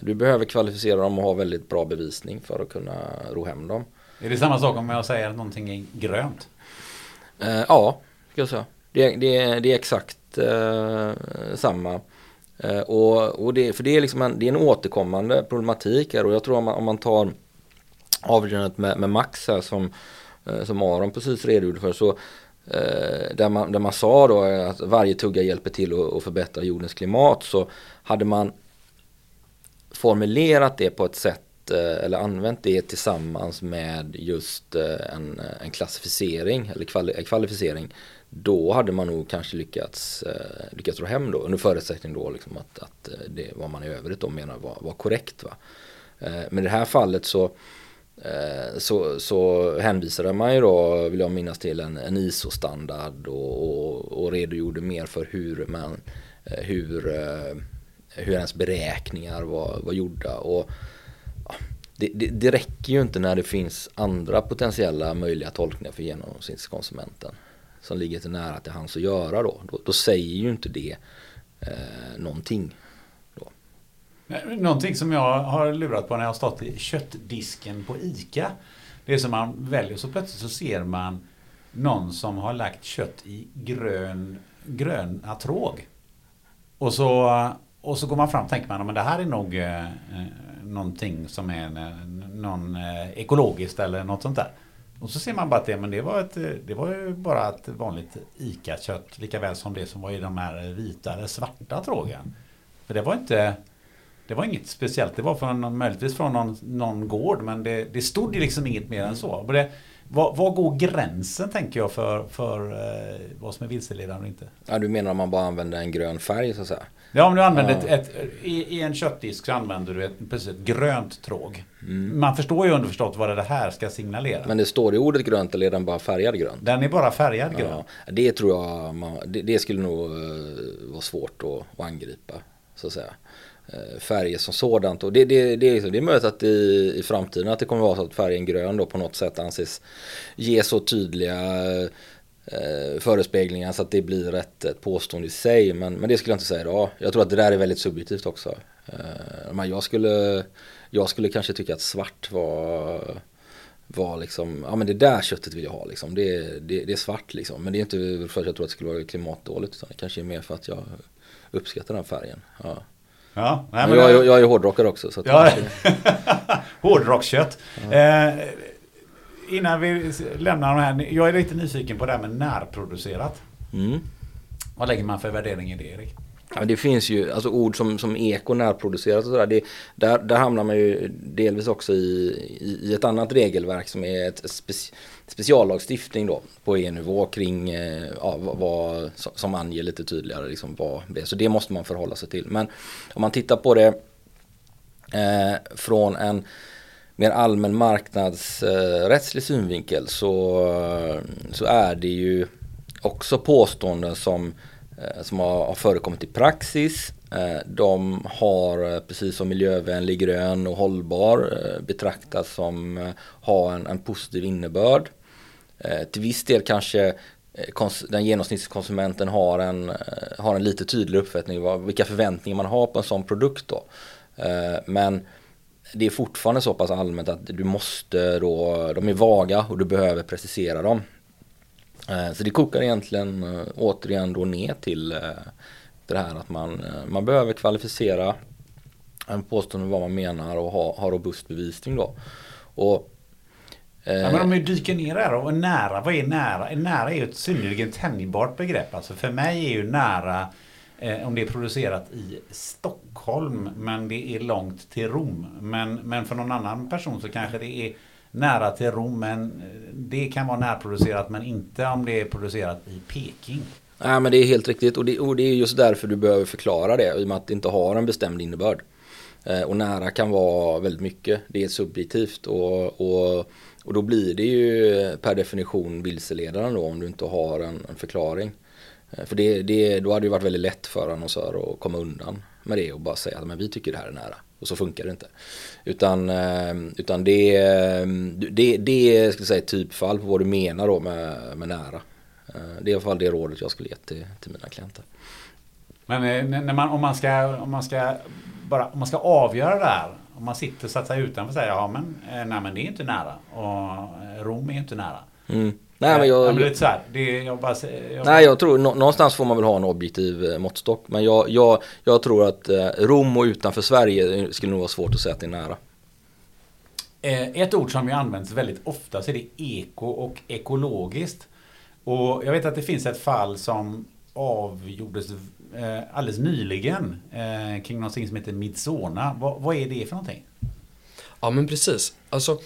Du behöver kvalificera dem och ha väldigt bra bevisning för att kunna ro hem dem. Är det samma sak om jag säger att någonting är grönt? Ja, ska jag säga. Det, det, det är exakt eh, samma. Eh, och, och det, för det är, liksom en, det är en återkommande problematik här och jag tror om man, om man tar avgörandet med, med Max här som, eh, som Aron precis redogjorde för så eh, Eh, där, man, där man sa då att varje tugga hjälper till att, att förbättra jordens klimat så hade man formulerat det på ett sätt eh, eller använt det tillsammans med just eh, en, en klassificering eller kvali kvalificering då hade man nog kanske lyckats, lyckats ro hem då under förutsättning då liksom att, att det vad man i övrigt då menar var, var korrekt. Va? Men i det här fallet så, Eh, så, så hänvisade man ju då, vill jag minnas till en, en ISO-standard och, och, och redogjorde mer för hur man, eh, hur, eh, hur ens beräkningar var, var gjorda. Och, det, det, det, räcker ju inte när det finns andra potentiella möjliga tolkningar för genomsnittskonsumenten som ligger till nära till hans att göra då, då, då säger ju inte det eh, någonting. Eh, någonting som jag har lurat på när jag har stått i köttdisken på ICA. Det är som man väljer så plötsligt så ser man någon som har lagt kött i grön, gröna tråg. Och så, och så går man fram och tänker man att det här är nog eh, eh någonting som är eh, någon eh, ekologiskt eller något sånt där. Och så ser man bara att det, men det var, ett, det var ju bara ett vanligt ICA-kött lika väl som det som var i de här vita eller svarta trågen. För det var inte det var inget speciellt. Det var från, möjligtvis från någon, någon gård men det, det stod ju liksom inget mer än så. Det, vad, vad går gränsen tänker jag för, för eh, vad som är vilseledande och inte? Ja, du menar om man bara använder en grön färg så att säga? Ja, om du använder ja. ett, ett, i, i, en köttdisk så använder du ett, precis ett grönt tråg. Mm. Man förstår ju underförstått vad det här ska signalera. Men det står i ordet grönt eller är den bara färgad grönt? Den är bara färgad grön. Ja, det tror jag man, det, det, skulle nog uh, vara svårt att, att angripa. Så att säga. Eh, färger som sådant. Och det, det, det, är, det är möjligt att i, i framtiden att det kommer vara så att färgen grön då på något sätt anses ge så tydliga eh, förespeglingar så att det blir ett, ett påstående i sig. Men, men det skulle jag inte säga idag. Jag tror att det där är väldigt subjektivt också. Eh, men jag skulle, jag skulle kanske tycka att svart var var liksom, ja men det där köttet vill jag ha liksom. Det, det, det är svart liksom. Men det är inte för att jag tror att det skulle vara klimatdåligt utan det kanske är mer för att jag uppskattar den färgen. Ja. Ja, nej, men jag, jag, jag är hårdrockare också. Så ja. Hårdrockskött. Ja. Eh, innan vi lämnar de här. Jag är lite nyfiken på det här med närproducerat. Mm. Vad lägger man för värdering i det Erik? Ja, det finns ju alltså ord som, som eko, närproducerat och sådär. Det, där, där hamnar man ju delvis också i, i, i ett annat regelverk som är ett speci, speciallagstiftning då på EU-nivå kring eh, ja, vad, som anger lite tydligare liksom vad det är. Så det måste man förhålla sig till. Men om man tittar på det eh, från en mer allmän marknadsrättslig eh, synvinkel så, så är det ju också påståenden som Eh, Eh, som har förekommit i praxis. Eh, de har eh, precis som miljövänlig, grön och hållbar betraktats som har en, en positiv innebörd. Till viss del kanske den genomsnittskonsumenten har en, har en lite tydligare uppfattning om vilka förväntningar man har på en sån produkt. Då. Men det är fortfarande så pass allmänt att du måste då, de är vaga och du behöver precisera dem. Eh, så det kokar egentligen eh, återigen då ner till eh, det här att man, man behöver kvalificera en påstående vad man menar och ha, ha robust bevisning då. Och, ja, men om vi dyker ner här och nära, vad är nära? Nära är ju ett synnerligen tänjbart begrepp. Alltså för mig är ju nära eh, om det är producerat i Stockholm men det är långt till Rom. Men, men för någon annan person så kanske det är nära till Rom. Men eh, det kan vara närproducerat men inte om det är producerat i Peking. Nej men det är helt riktigt och det, och det är just därför du behöver förklara det i och med att det inte har en bestämd innebörd. Eh, och nära kan vara väldigt mycket. Det är subjektivt och, och, och då blir det ju eh, per definition vilseledande då om du inte har en, en förklaring. För det, det, då hade det varit väldigt lätt för annonsörer att komma undan med det och bara säga att men vi tycker det här är nära. Och så funkar det inte. Utan, eh, utan det, det, det är ska säga, typfall på vad du menar då med, med nära. Eh, det är i alla fall det rådet jag skulle ge till, till mina klienter. Men eh, när man, om, man ska, om, man ska bara, om man ska avgöra det här. Om man sitter så att säga utanför och säger ja men, nej, men det är inte nära. Och Rom är inte nära. Mm. Nej, men jag, jag, så här, det, jag bara, jag, nej, jag tror någonstans får man väl ha en objektiv eh, måttstock. Men jag, jag, jag tror att eh, Rom och utanför Sverige skulle nog vara svårt att säga att det är nära. Eh, ett ord som ju används väldigt ofta så är det eko och ekologiskt. Och jag vet att det finns ett fall som avgjordes alldeles nyligen kring någonting som heter Midsona. Vad, vad är det för någonting? Ja men precis. Alltså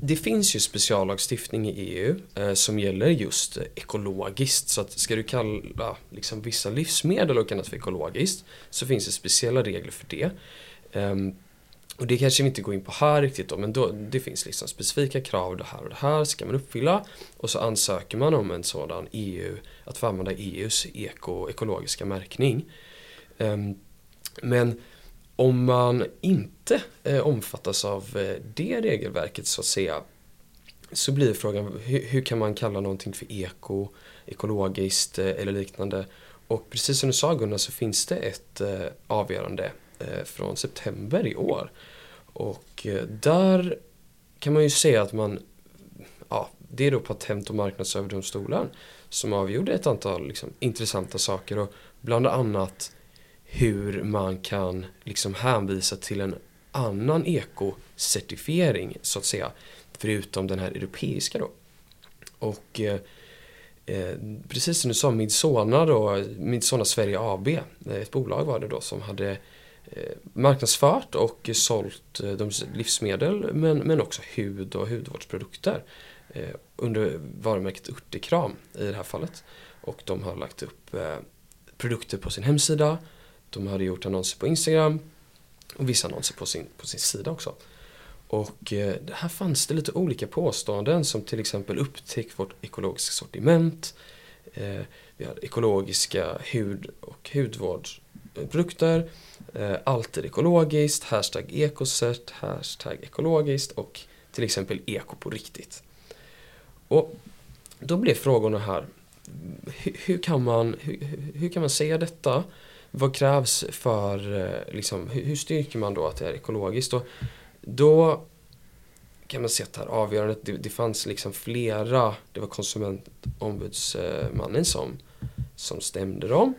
det finns ju speciallagstiftning i EU eh, som gäller just ekologiskt. Så att ska du kalla liksom, vissa livsmedel och annat för ekologiskt så finns det speciella regler för det. Um, och det kanske vi inte går in på här riktigt då, men då, det finns liksom specifika krav, det här och det här ska man uppfylla. Och så ansöker man om en sådan EU, att få använda EUs eko, ekologiska märkning. Um, men om man inte eh, omfattas av eh, det regelverket så att säga så blir frågan hur, hur, kan man kalla någonting för eko, ekologiskt eh, eller liknande. Och precis som du sa Gunnar så finns det ett eh, avgörande eh, från september i år. Och eh, där kan man ju säga att man, ja, det är då Patent och marknadsöverdomstolen som avgjorde ett antal liksom, intressanta saker och bland annat hur man kan liksom hänvisa till en annan ekocertifiering så att säga. Förutom den här europeiska då. Och eh, eh precis som du sa, Midsona då, Midsona Sverige AB, eh, ett bolag var det då som hade eh, marknadsfört och sålt eh, de livsmedel men, men också hud och hudvårdsprodukter eh, under varumärket Urtekram i det här fallet. Och de har lagt upp produkter på sin hemsida de hade gjort annonser på Instagram och vissa annonser på sin, på sin sida också. Och eh, här fanns det lite olika påståenden som till exempel upptäck vårt ekologiska sortiment. Eh, vi har ekologiska hud och hudvårdsprodukter, eh, alltid ekologiskt, hashtag ekoset, hashtag ekologiskt och till exempel eko på riktigt. Och då blir frågorna här, hur, hur kan, man, hur, hur, kan man säga detta? Vad krävs för, eh, liksom, hur, hur styrker man då att det är ekologiskt? Och då kan man se att det här avgörandet, det, det fanns liksom flera, det var konsumentombudsmannen som, som stämde dem.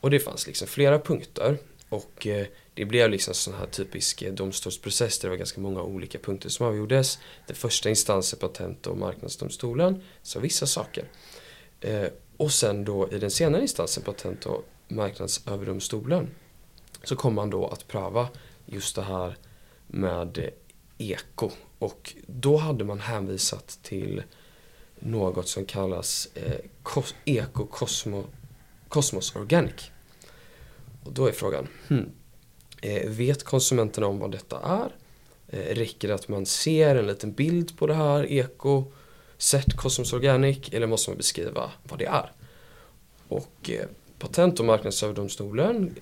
Och det fanns liksom flera punkter. Och eh, det blev liksom sån här typisk eh, domstolsprocess där det var ganska många olika punkter som avgjordes. Den första instansen, Patent och marknadsdomstolen, sa vissa saker. Och sen då i den senare instansen, Patent och marknadsöverdomstolen, så kom man då att pröva just det här med eko. Och då hade man hänvisat till något som kallas eh, Eko Cosmo, Cosmos Organic. Och då är frågan, hmm, eh, vet konsumenterna om vad detta är? Eh, räcker det att man ser en liten bild på det här eko, set Cosmos Organic eller måste man beskriva vad det är? Och eh, Patent och marknadsöverdomstolen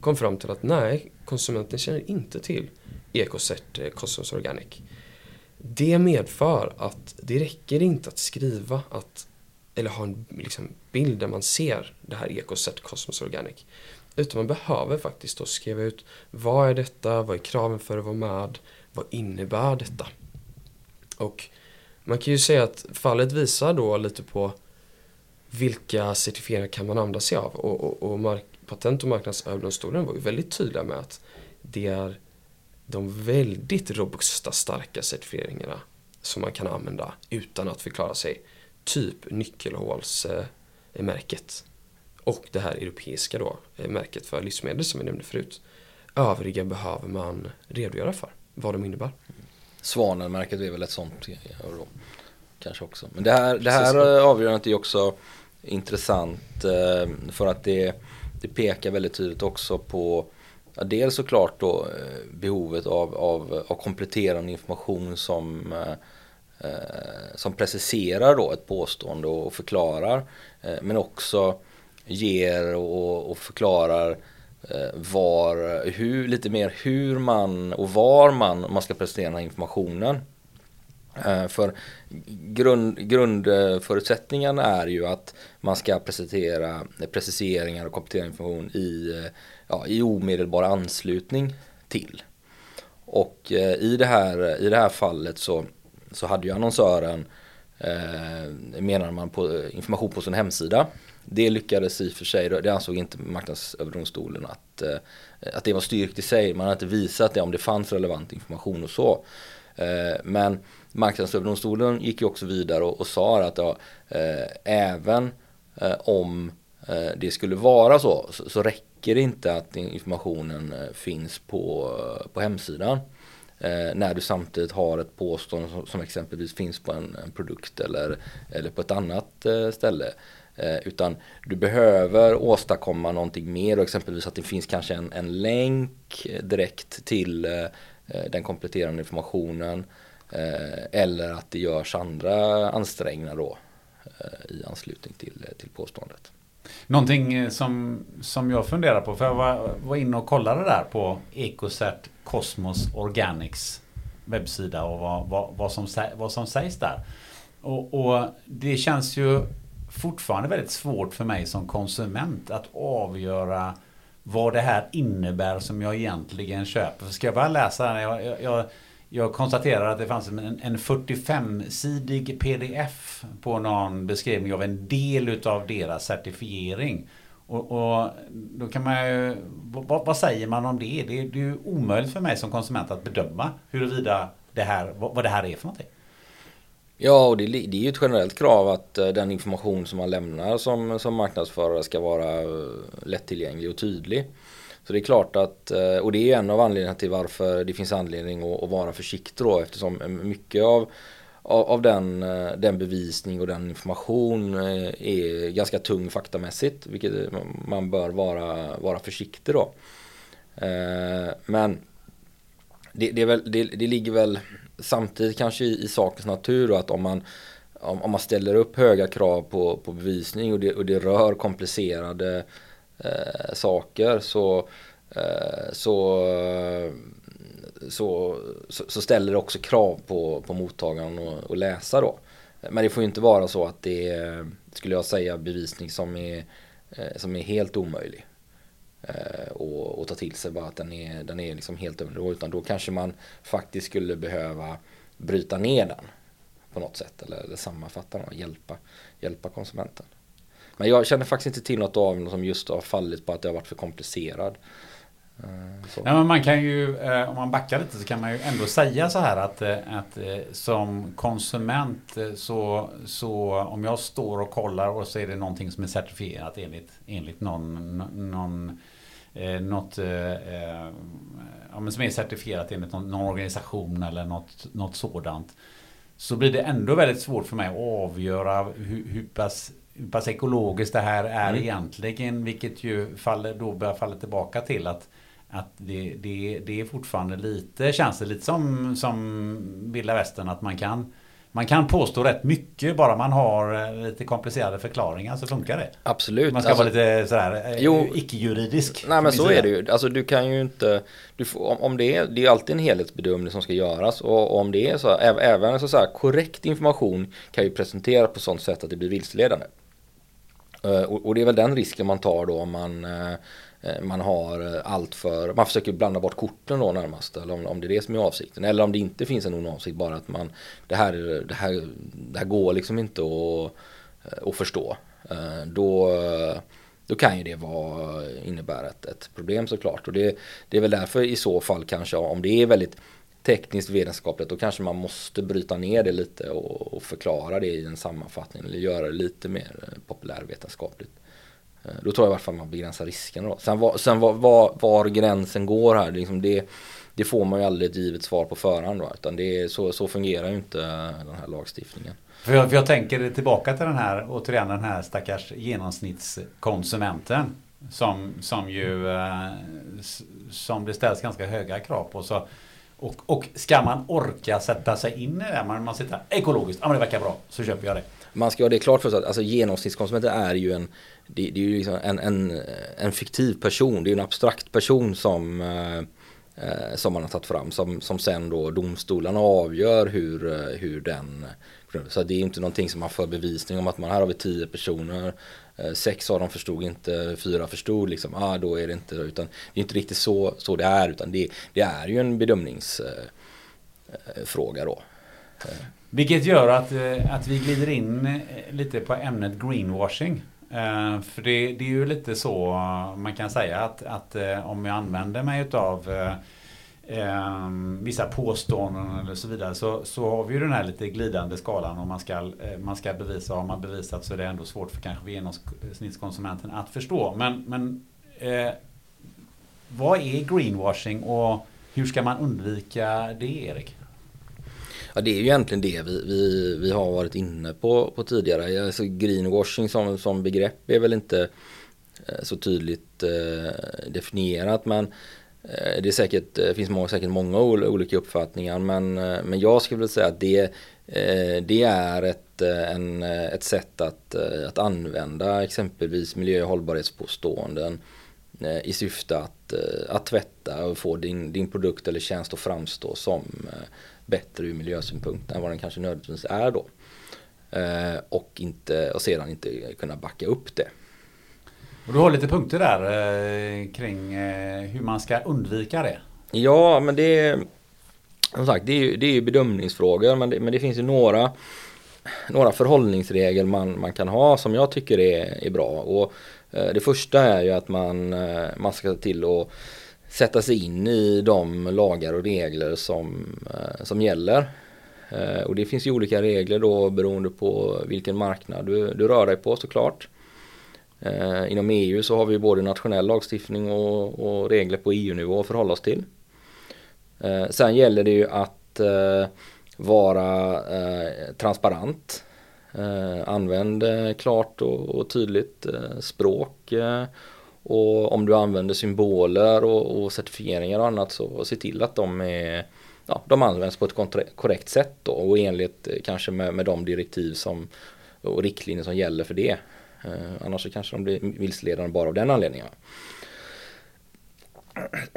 kom fram till att nej, konsumenten känner inte till Ecoset eh, Cosmos Organic. Det medför att det räcker inte att skriva att, eller ha en liksom, bild där man ser det här Ecoset Cosmos Organic. Utan man behöver faktiskt då skriva ut vad är detta, vad är kraven för att vara med, vad innebär detta? Och man kan ju säga att fallet visar då lite på vilka certifieringar kan man använda sig av och, och, och mark, Patent och marknadsöverdomstolen var ju väldigt tydliga med att det är de väldigt robusta, starka certifieringarna som man kan använda utan att förklara sig. Typ nyckelhålsmärket och det här europeiska då, märket för livsmedel som vi nämnde förut. Övriga behöver man redogöra för, vad de innebär. Svanenmärket är väl ett sånt kanske också. Men det här, det här avgörandet är också intressant eh, för att det, det pekar väldigt tydligt också på Ja, dels såklart då eh, behovet av, av, av kompletterande information som, eh, som preciserar då ett påstående och förklarar. Men också ger och, och förklarar var, hur, lite mer hur man och var man, man ska presentera den här informationen. Eh, för grund, grundförutsättningen är ju att man ska presentera preciseringar och kompletterande information i eh, ja, i omedelbar anslutning till. Och eh, i, det här, i det här fallet så, så hade ju annonsören eh, menar man på information på sin hemsida. Det lyckades i och för sig, det ansåg inte marknadsöverdomstolen att, eh, att det var styrkt i sig. Man hade inte visat det om det fanns relevant information och så. Eh, men marknadsöverdomstolen gick ju också vidare och, och sa att ja, eh, även eh, om eh, det skulle vara så, så, så räcker det inte att informationen eh, finns på, på hemsidan. Eh, när du samtidigt har ett påstående som, som exempelvis finns på en, en, produkt eller, eller på ett annat eh, ställe. Eh, utan du behöver åstadkomma någonting mer och exempelvis att det finns kanske en, en länk direkt till eh, eh den kompletterande informationen. Eh, eller att det görs andra ansträngningar då eh, i anslutning till, till påståendet. Någonting eh, som, som jag funderar på, för jag var, var inne och kollade där på Ecocert Cosmos Organics webbsida och vad, vad, vad, som, vad som sägs där. Och, och, det känns ju fortfarande väldigt svårt för mig som konsument att avgöra vad det här innebär som jag egentligen köper. Ska jag bara läsa? Jag, jag, jag jag konstaterar att det fanns en, en 45-sidig pdf på någon beskrivning av en del utav deras certifiering. Och, och, då kan man ju, vad, vad, säger man om det? det? Det är ju omöjligt för mig som konsument att bedöma huruvida det här, vad det här är för någonting. Ja, och det, det är ju ett generellt krav att eh, den information som man lämnar som, som marknadsförare ska vara eh, lättillgänglig och tydlig. Så det är klart att, eh, och det är en av anledningarna till varför det finns anledning att, vara försiktig då eftersom mycket av av, den, eh, den bevisning och den information eh, är ganska tung faktamässigt vilket man bör vara, vara försiktig då. Men det, det, väl, det, det ligger väl samtidigt kanske i, i sakens natur då att om man, om, om, man ställer upp höga krav på, på bevisning och det, och det rör komplicerade eh, saker så, eh, så, så, så, så, ställer det också krav på, på mottagaren att läsa då. Men det får ju inte vara så att det är, skulle jag säga, bevisning som är, eh, som är helt omöjlig. Eh, och, och ta till sig bara att den är, den är liksom helt över utan då kanske man faktiskt skulle behöva bryta ner den på något sätt eller, eller sammanfatta den och hjälpa, hjälpa konsumenten. Men jag känner faktiskt inte till något av dem som just har fallit på att det har varit för komplicerad. Eh, så. Nej, men man kan ju, eh, om man backar lite så kan man ju ändå säga så här att, eh, att som konsument så, så om jag står och kollar och så är det någonting som är certifierat enligt, enligt någon, någon något ja, men som är certifierat enligt någon, någon organisation eller något, något sådant. Så blir det ändå väldigt svårt för mig att avgöra hur, hur pass pass ekologiskt det här är mm. egentligen. Vilket ju faller, då börjar falla tillbaka till att att det, det, det är fortfarande lite, känns det lite som, som vilda västern att man kan man kan påstå rätt mycket bara man har eh, lite komplicerade förklaringar så funkar det. Absolut. Man ska alltså, vara lite sådär eh, icke-juridisk. Nej men så är det ju. Alltså du kan ju inte, du får, om det är, det är alltid en helhetsbedömning som ska göras och om det är så, även så, så här, korrekt information kan ju presenteras på sånt sätt att det blir vilseledande. Eh, och, och det är väl den risken man tar då om man eh, eh, man har allt för, man försöker blanda bort korten då närmast. Eller om, om det är det som är avsikten. Eller om det inte finns en ond avsikt. Bara att man, det här, det här, det här går liksom inte att, att förstå. Då, då kan ju det vara, innebära ett, ett problem såklart. Och det, det är väl därför i så fall kanske om det är väldigt tekniskt vetenskapligt då kanske man måste bryta ner det lite och, och förklara det i en sammanfattning eller göra det lite mer eh, populärvetenskapligt. Eh, då tror jag i alla fall man begränsar risken. Då. Sen, var, sen var, var, var gränsen går här, liksom det, det, får man ju aldrig ett givet svar på förhand. Då, utan det, så, så fungerar ju inte eh, den här lagstiftningen. För jag, för jag tänker tillbaka till den här, återigen den här stackars genomsnittskonsumenten. Som, som ju som det ställs ganska höga krav på. Så, och, och ska man orka sätta sig in i det? Man, man sitter ekologiskt, ja men det verkar bra, så köper jag det. Man ska ha det klart för sig att alltså, genomsnittskonsumenten är ju en det, det är ju liksom en, en, en fiktiv person, det är en abstrakt person som, eh, eh, som man har tagit fram som, som sen då domstolarna avgör hur, eh, hur den så det är inte någonting som man får bevisning om att man här har vi tio personer eh, Sex av dem förstod inte, fyra förstod liksom, ah då är det inte, utan det är inte riktigt så, så det är utan det, det är ju en bedömningsfråga eh, eh, då. Vilket gör att, att vi glider in lite på ämnet greenwashing. För det, det, är ju lite så man kan säga att, att om jag använder mig utav eh, vissa påståenden eller så vidare så, så har vi ju den här lite glidande skalan om man ska, eh, man ska bevisa. Har man bevisat så är det ändå svårt för kanske genomsnittskonsumenten att förstå. Men, men eh, vad är greenwashing och hur ska man undvika det Erik? Ja det är ju egentligen det vi, vi, vi har varit inne på, på tidigare. Alltså greenwashing som, som begrepp är väl inte eh, så tydligt eh, definierat men Eh, det är säkert, det finns många, säkert många olika uppfattningar men, eh, men jag skulle vilja säga att det, det är ett, en, ett sätt att, att använda exempelvis miljö och hållbarhetspåståenden i syfte att, att tvätta och få din, din produkt eller tjänst att framstå som bättre ur miljösynpunkt än vad den kanske nödvändigtvis är då. Och, inte, och sedan inte kunna backa upp det. Och du har lite punkter där eh, kring eh, hur man ska undvika det. Ja, men det är som sagt, det är ju, det är bedömningsfrågor men det, men det finns ju några några förhållningsregler man, man kan ha som jag tycker är, är bra. Och eh, det första är ju att man, eh, man ska till att sätta sig in i de lagar och regler som, eh, som gäller. Eh, och det finns ju olika regler då beroende på vilken marknad du, du rör dig på såklart. Eh, inom EU så har vi både nationell lagstiftning och, och regler på EU-nivå att förhålla oss till. Eh, sen gäller det ju att eh, vara eh, transparent. Använd klart och, och tydligt språk och om du använder symboler och, och certifieringar och annat så se till att de är ja, de används på ett korrekt sätt då och enligt kanske med, med de direktiv som och riktlinjer som gäller för det. Eh, annars så kanske de blir vilseledande bara av den anledningen.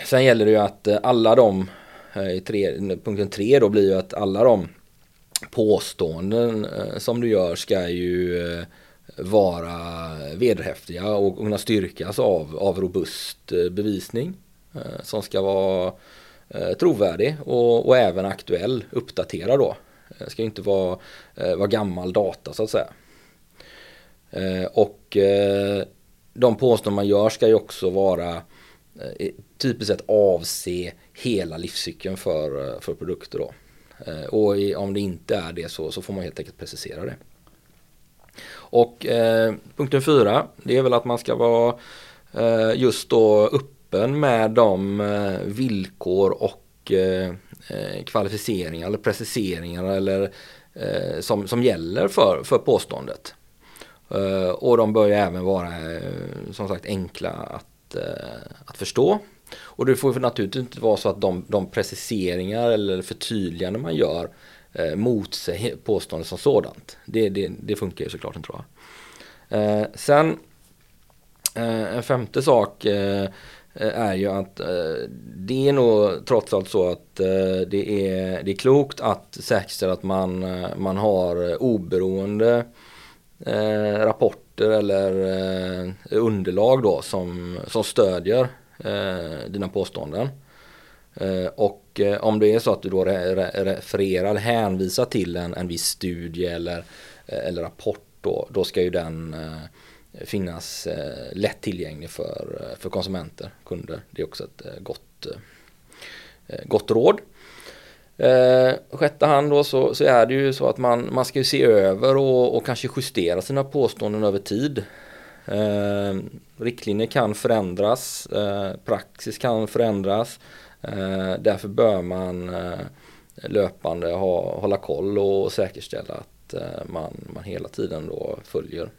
Sen gäller det ju att eh, alla de, eh, i tre, punkten tre då blir ju att alla de påståenden som du gör ska ju vara vederhäftiga och kunna styrkas av, av robust bevisning som ska vara trovärdig och, och även aktuell, uppdaterad då. Det ska inte vara, vara gammal data så att säga. Eh, och eh, de påståenden man gör ska ju också vara eh, typiskt sett avse hela livscykeln för, för produkter. Då. Och om det inte är det så, så får man helt enkelt precisera det. Och eh, punkten fyra, det är väl att man ska vara eh, just då öppen med de eh, villkor och eh, kvalificeringar eller preciseringar eller eh, som, som gäller för, för påståendet. Eh, och de bör ju även vara eh, som sagt enkla att, eh, att förstå. Och det får naturligtvis inte vara så att de, de preciseringar eller förtydliganden man gör eh, motsäger påståendet som sådant. Det, det, det funkar ju såklart inte tror jag. Eh, sen en femte sak Eh, är ju att det är nog trots allt så att det, är, det är klokt att säkerställa att man, man har oberoende Eh, rapporter eller eh, underlag då som, som stödjer eh, dina påståenden. Och om det är så att du då refererar, hänvisar till en, en viss studie eller, eller rapport då, då ska ju den finnas eh, lätt tillgänglig för, för konsumenter, kunder. Det är också ett eh, gott, gott råd. Eh, sjätte hand då så, så, är det ju så att man, man ska se över och, och kanske justera sina påståenden över tid. Eh, riktlinjer kan förändras, eh, praxis kan förändras. Eh, därför bör man eh, löpande ha, hålla koll och säkerställa att eh, man, man hela tiden då följer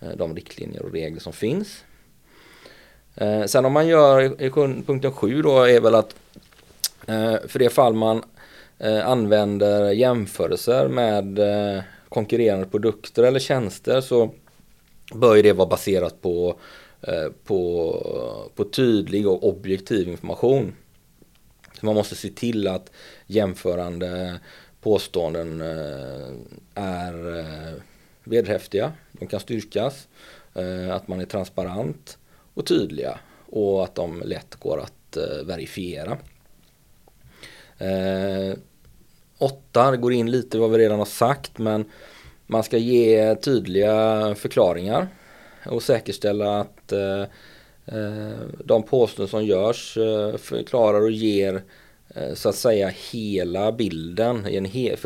Eh, de riktlinjer och regler som finns. Eh, sen om man gör i punkten 7 då är väl att eh, för det fall man Eh, använder jämförelser med eh, konkurrerande produkter eller tjänster så bör det vara baserat på, eh, på, på tydlig och objektiv information. Så man måste se till att jämförande påståenden är vederhäftiga, de kan styrkas, att man är transparent och tydliga och att de lätt går att verifiera. Eh, åtta går in lite vad vi redan har sagt men man ska ge tydliga förklaringar och säkerställa att eh, eh, de påståenden som görs eh, förklarar och ger så att säga hela bilden, en, he,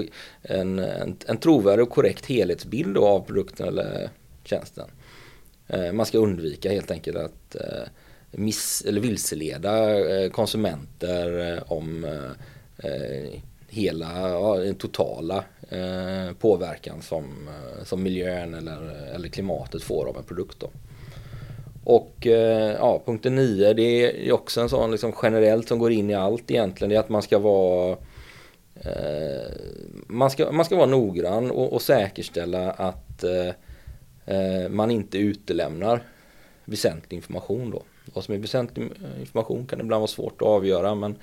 en, en, en trovärdig och korrekt helhetsbild av produkten eller tjänsten. Man ska undvika helt enkelt att miss, eller vilseleda konsumenter om Eh, hela, den totala eh, påverkan som, eh, som miljön eller, eller klimatet får av en produkt. Då. Och eh, ja, punkten 9 det är också en sån liksom generellt som går in i allt egentligen. Det är att man ska vara eh, man, ska, man ska vara noggrann och, och säkerställa att eh, man inte utelämnar väsentlig information då. Vad som är väsentlig information kan ibland vara svårt att avgöra men,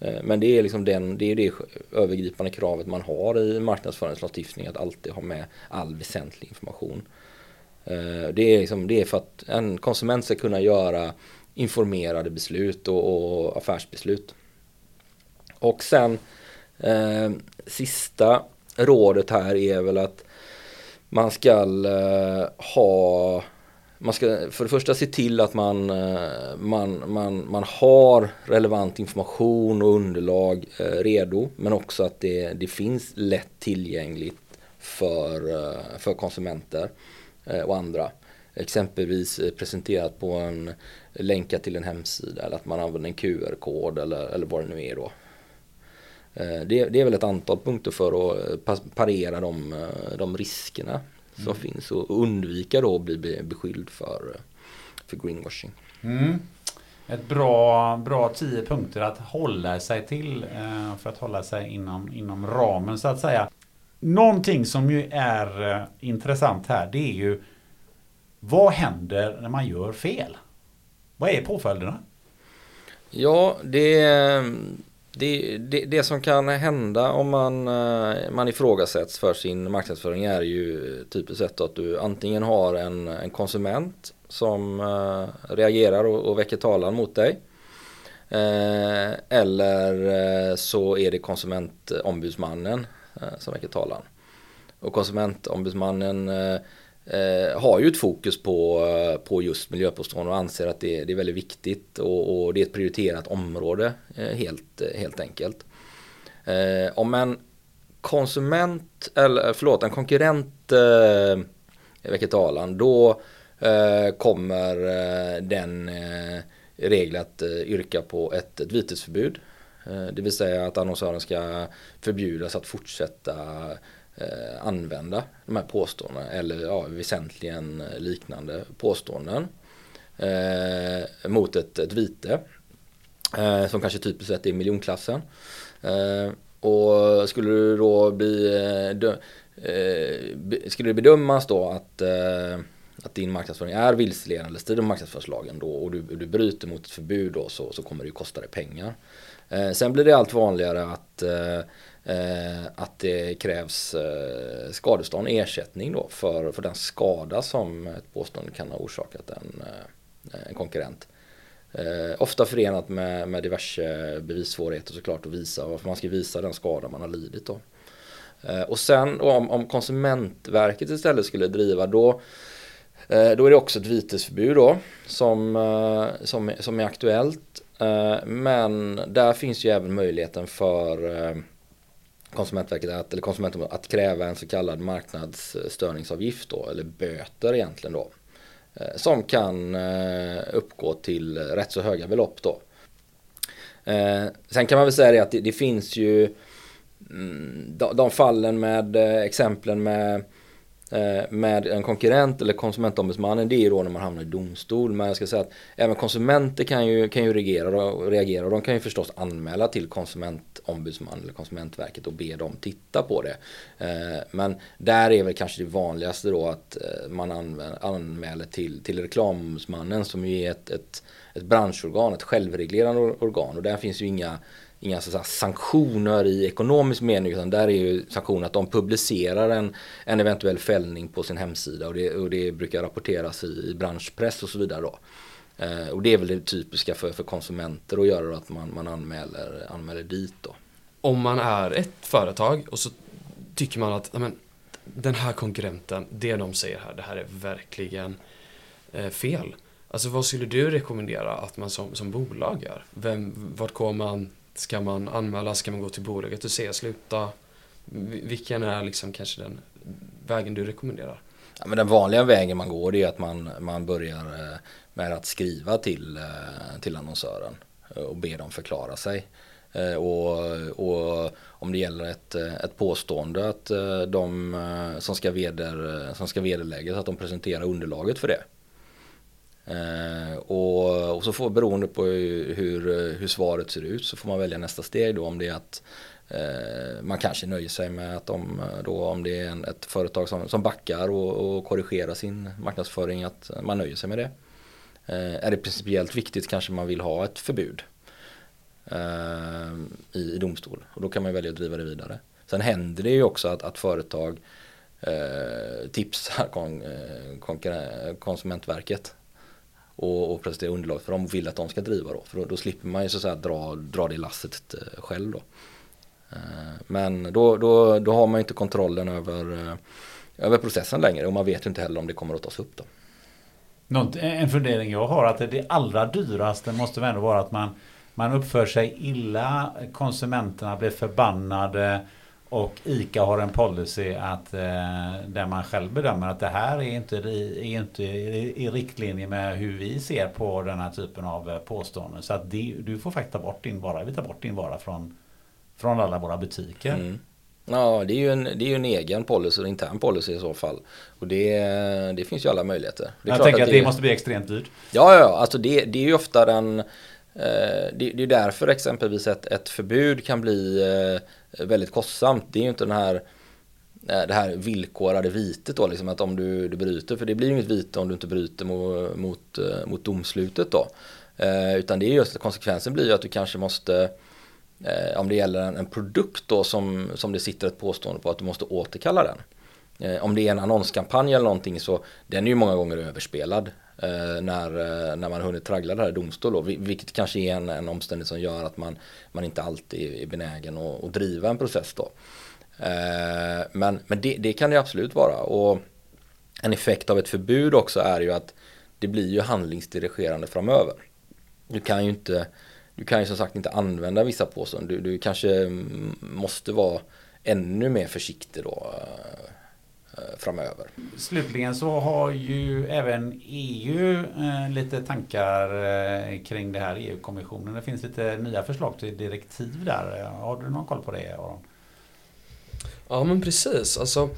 eh, men det är liksom den, det är det övergripande kravet man har i marknadsföringslagstiftning att alltid ha med all väsentlig information. Eh, det är, liksom, det är för att en konsument ska kunna göra informerade beslut och, och affärsbeslut. Och sen eh, sista rådet här är väl att man ska eh, ha man ska för det första se till att man, eh, man, man, man har relevant information och underlag eh, redo men också att det, det finns lätt tillgängligt för, eh, för konsumenter. Och andra. Exempelvis presenterat på en länka till en hemsida eller att man använder en QR-kod eller, eller vad det nu är då. Det, det, är väl ett antal punkter för att parera de, de riskerna som mm. finns och undvika då att bli beskylld för, för greenwashing. Mm. Ett bra, bra tio punkter att hålla sig till för att hålla sig inom, inom ramen så att säga. Någonting som ju är eh, intressant här det är ju Vad händer när man gör fel? Vad är påföljderna? Ja, det, det, det, det som kan hända om man, eh, man ifrågasätts för sin marknadsföring är ju typiskt sett att du antingen har en, en konsument som eh, reagerar och, och väcker talan mot dig. Eh, eller eh, så är det konsumentombudsmannen eh, som väcker talan. Och konsumentombudsmannen eh, har ju ett fokus på, på just miljöpåståenden och anser att det, det är väldigt viktigt och, och, det är ett prioriterat område eh, helt, helt enkelt. Eh, om en konsument, eller förlåt, en konkurrent eh, väcker talan, då eh, kommer eh, den eh, att eh, yrka på ett, ett vitesförbud. Eh, det vill säga att annonsören ska förbjudas att fortsätta eh, använda de här påståendena eller ja, väsentligen eh, liknande påståenden eh, mot ett, ett vite eh, som kanske typiskt sett är miljonklassen. Eh, och skulle du då bli eh, dö, eh, skulle det bedömas då att eh, att din marknadsföring är vilseledande eller strider mot marknadsföringslagen då och du, du bryter mot ett förbud då så, så kommer det ju kosta dig pengar. Eh, sen blir det allt vanligare att Eh, Eh, att det krävs eh, skadestånd, ersättning då för, för den skada som ett påstående kan ha orsakat en, eh, en konkurrent. ofta förenat med, med diverse bevissvårigheter såklart att visa varför man ska visa den skada man har lidit då. och sen om, om Konsumentverket istället skulle driva då då är det också ett vitesförbud då som, som, som är aktuellt. Men där finns ju även möjligheten för Konsumentverket att, eller att kräva en så kallad marknadsstörningsavgift då, eller böter egentligen då. Eh, som kan eh, uppgå till rätt så höga belopp då. Eh, sen kan man väl säga det att det, det finns ju mm, de, de fallen med exemplen med Eh, med en konkurrent eller konsumentombudsmannen det är ju då när man hamnar i domstol. Men jag ska säga att även konsumenter kan ju, kan ju reagera, och reagera och de kan ju förstås anmäla till konsumentombudsmannen eller konsumentverket och be dem titta på det. Eh, men där är väl kanske det vanligaste då att eh, man anmäler till, till reklamombudsmannen som ju är ett, ett, ett branschorgan, ett självreglerande organ och där finns ju inga inga så sanktioner i ekonomisk mening utan där är ju sanktionen att de publicerar en, en eventuell fällning på sin hemsida och det, och det brukar rapporteras i, i branschpress och så vidare då. Eh, och det är väl det typiska för, för konsumenter att göra då, att man, man anmäler, anmäler dit då. Om man är ett företag och så tycker man att amen, den här konkurrenten, det de säger här, det här är verkligen eh, fel. Alltså vad skulle du rekommendera att man som, som bolag gör? Vem, vart går man Ska man anmäla? Ska man gå till bolaget och säga sluta? Vilken är liksom kanske den vägen du rekommenderar? Ja, men den vanliga vägen man går är att man, man börjar eh, med att skriva till, eh, till annonsören eh, och be dem förklara sig. Och, och, om det gäller ett, ett påstående att de som ska, veder, som ska vederläggas att de presenterar underlaget för det. Eh, och, och, så får beroende på hur, hur svaret ser ut så får man välja nästa steg då om det är att eh, man kanske nöjer sig med att om, då, om det är en, ett företag som, som backar och, och korrigerar sin marknadsföring att man nöjer sig med det. Eh, är det principiellt viktigt kanske man vill ha ett förbud eh, i, i domstol och då kan man välja att driva det vidare. Sen händer det ju också att, att företag eh, tipsar kon, eh, Konsumentverket och, och presentera underlag för dem och vill att de ska driva då. För då, då slipper man ju så att säga dra, dra det lasset eh, själv då. Eh, men då, då, då har man inte kontrollen över, eh, över processen längre och man vet inte heller om det kommer att tas upp då. Något, en fundering jag har att det allra dyraste måste väl ändå vara att man, man uppför sig illa, konsumenterna blir förbannade och ICA har en policy att eh, där man själv bedömer att det här är inte, är inte i, riktlinje med hur vi ser på den här typen av eh, påståenden. Så att det, du får faktiskt ta bort din vara. Vi tar bort din vara från, från alla våra butiker. Mm. Ja, det är, ju en, det är ju en egen policy, en intern policy i så fall. Och det, det finns ju alla möjligheter. jag tänker att det, det måste bli extremt dyrt. Ja, ja, alltså det, det är ju ofta den Eh, det, det är därför exempelvis ett, ett förbud kan bli eh, väldigt kostsamt. Det är ju inte den här eh, det här villkorade vitet då, liksom att om du, du bryter, för det blir ju inget vite om du inte bryter mot, mot, mot domslutet då. Eh, utan det är just att konsekvensen blir ju att du kanske måste, eh, om det gäller en, en, produkt då som, som det sitter ett påstående på, att du måste återkalla den. Eh, om det är en annonskampanj eller någonting så den är ju många gånger överspelad. Eh, när, eh, när man hunnit traggla det här i domstol. Då, vilket kanske är en, en omständighet som gör att man, man inte alltid är benägen att, att driva en process. Då. Eh, men men det, det kan det absolut vara. Och en effekt av ett förbud också är ju att det blir ju handlingsdirigerande framöver. Du kan ju inte du kan ju som sagt inte använda vissa påståenden. Du, du kanske mm, måste vara ännu mer försiktig då framöver. Slutligen så har ju även EU eh, lite tankar eh, kring det här EU-kommissionen. Det finns lite nya förslag till direktiv där. Har du någon koll på det Aron? Ja men precis. Alltså,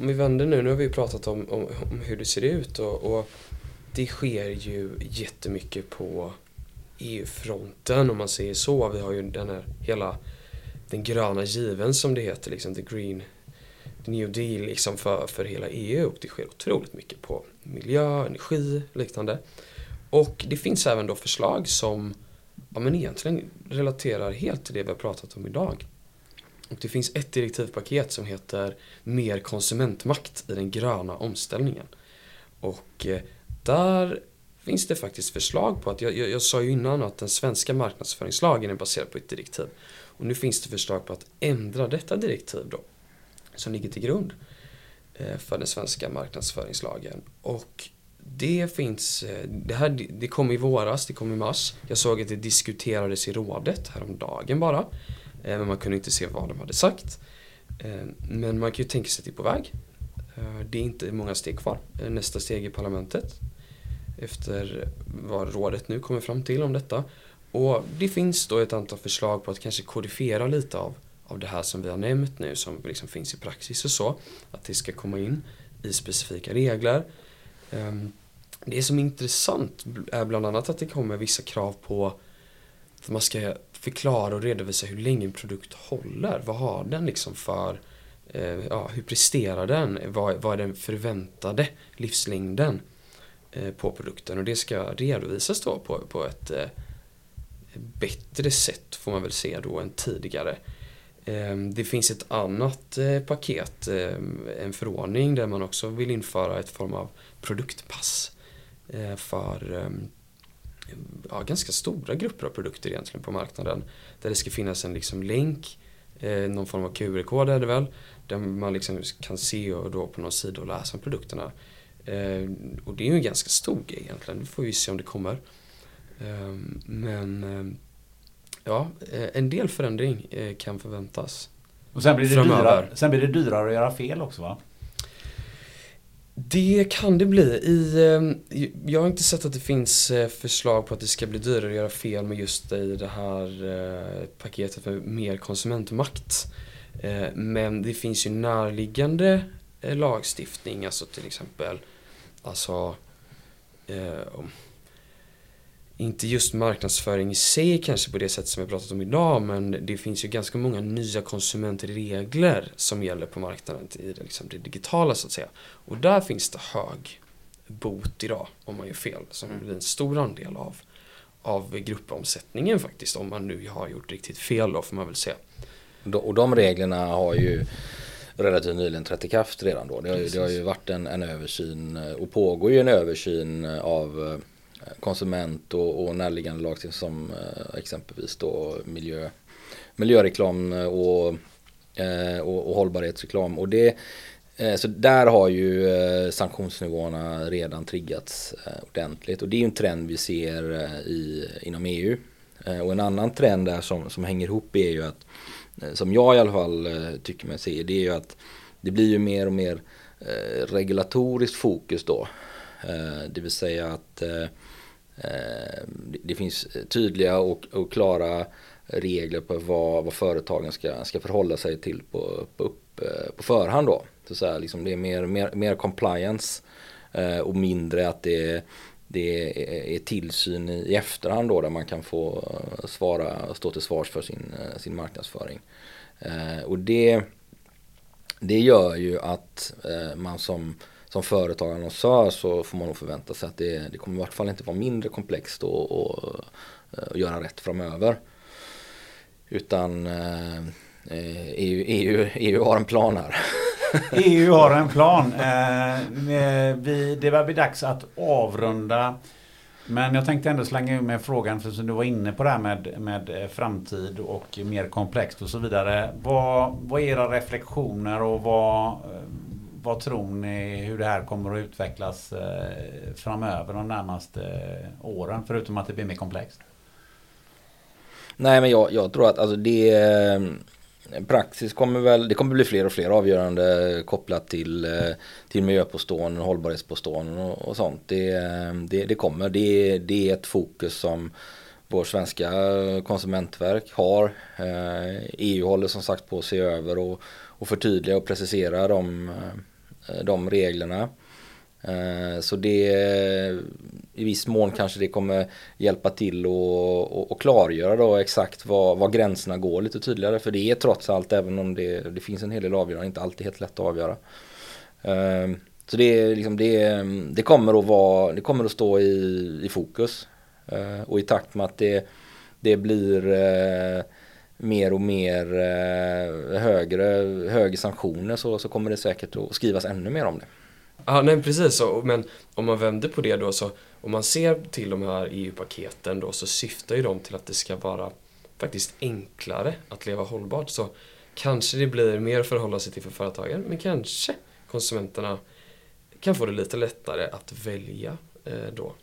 om vi vänder nu, nu har vi pratat om, om, om hur det ser ut och, och, det sker ju jättemycket på EU-fronten om man säger så. Vi har ju den här hela den gröna given som det heter, liksom the green New Deal liksom för, för hela EU och det sker otroligt mycket på miljö, energi och liknande. Och det finns även då förslag som ja, men egentligen relaterar helt till det vi har pratat om idag. Och det finns ett direktivpaket som heter Mer konsumentmakt i den gröna omställningen. Och eh, där finns det faktiskt förslag på att, jag, jag, jag, sa ju innan att den svenska marknadsföringslagen är baserad på ett direktiv. Och nu finns det förslag på att ändra detta direktiv då som ligger till grund eh, för den svenska marknadsföringslagen. Och det finns, eh, det här det kom i våras, det kom i mars. Jag såg att det diskuterades i rådet häromdagen bara. Eh, men man kunde inte se vad de hade sagt. Men man kan ju tänka sig att det är på väg. Det är inte många steg kvar. Nästa steg är parlamentet. Efter vad rådet nu kommer fram till om detta. Och det finns då ett antal förslag på att kanske kodifiera lite av av det här som vi har nämnt nu som liksom finns i praxis och så. Att det ska komma in i specifika regler. Ehm, det som är intressant är bland annat att det kommer vissa krav på att man ska förklara och redovisa hur länge en produkt håller. Vad har den liksom för, eh, ja, hur presterar den? Vad, vad är den förväntade livslängden eh, på produkten? Och det ska redovisas då på, på ett eh, bättre sätt får man väl säga då än tidigare. Ehm, det finns ett annat eh, paket, ehm, en förordning där man också vill införa ett form av produktpass eh, för ehm, ja, ganska stora grupper av produkter egentligen på marknaden. Där det ska finnas en liksom länk, eh, någon form av QR-kod är det väl, där man liksom kan se och då på någon sida och läsa om produkterna. Och det är ju en ganska stor grej egentligen, vi får ju se om det kommer. Men ja, eh, en del förändring eh, kan förväntas. Och sen blir, det dyrare, sen blir det dyrare att göra fel också va? Det kan det bli. I, eh, jag har inte sett att det finns förslag på att det ska bli dyrare att göra fel med just i det här paketet för mer konsumentmakt. Men det finns ju närliggande lagstiftning, alltså till exempel alltså inte just marknadsföring i sig kanske på det sätt som vi pratat om idag men det finns ju ganska många nya konsumentregler som gäller på marknaden i det, liksom det digitala så att säga. Och där finns det hög bot idag om man gör fel som blir en stor andel av, av gruppomsättningen faktiskt om man nu har gjort riktigt fel då får man väl säga. Och de reglerna har ju relativt nyligen trätt i kraft redan då. Det har ju, det har ju varit en, en översyn och pågår ju en översyn av konsument och, och närliggande lagstiftning som eh, exempelvis då miljö, miljöreklam och, eh, och, och hållbarhetsreklam. Och det, eh, så där har ju sanktionsnivåerna redan triggats ordentligt och det är ju en trend vi ser i, inom EU. Och en annan trend där som, som hänger ihop är ju att, som jag i alla fall tycker mig se, det är ju att det blir ju mer och mer regulatoriskt fokus då. Det vill säga att Eh, det finns tydliga och, och klara regler på vad, vad företagen ska, ska förhålla sig till på, på, upp, eh, på förhand då. Så, så här, liksom det är mer, mer, mer compliance eh, och mindre att det, det är tillsyn i efterhand då där man kan få svara, stå till svars för sin, sin marknadsföring. Och det, det gör ju att man som, som företag annonsör så får man nog förvänta sig att det, det kommer i vart fall inte vara mindre komplext att och, och eh, göra rätt framöver. Utan eh, EU, EU, EU har en plan här. EU har en plan. Eh, vi, det var bli dags att avrunda. Men jag tänkte ändå slänga ur med frågan, för som du var inne på det här med, med eh, framtid och mer komplext och så vidare. Vad, vad är era reflektioner och vad, eh, vad tror ni hur det här kommer att utvecklas eh, framöver de närmaste eh, åren? Förutom att det blir mer komplext. Nej men jag, jag tror att alltså det eh, praxis kommer väl, det kommer bli fler och fler avgörande kopplat till, till miljöpåståenden, hållbarhetspåståenden och, och sånt. Det, det, det kommer, det, det är ett fokus som vår svenska konsumentverk har. EU håller som sagt på att se över och, och förtydliga och precisera de, eh, de reglerna. Eh, så det i viss mån kanske det kommer hjälpa till och, och, klargöra då exakt var, var gränserna går lite tydligare. För det är trots allt, även om det, det finns en hel del avgörande, inte alltid helt lätt att avgöra. Eh, så det, liksom, det, det, kommer att vara, det kommer att stå i, i fokus. Och i takt med att det, det blir mer och mer högre, högre sanktioner så, så kommer det säkert att skrivas ännu mer om det. Ja, nej precis så. Men om man vänder på det då så, om man ser till de här EU-paketen då så syftar ju de till att det ska vara faktiskt enklare att leva hållbart. Så kanske det blir mer att förhålla sig till för företagen, men kanske konsumenterna kan få det lite lättare att välja eh, då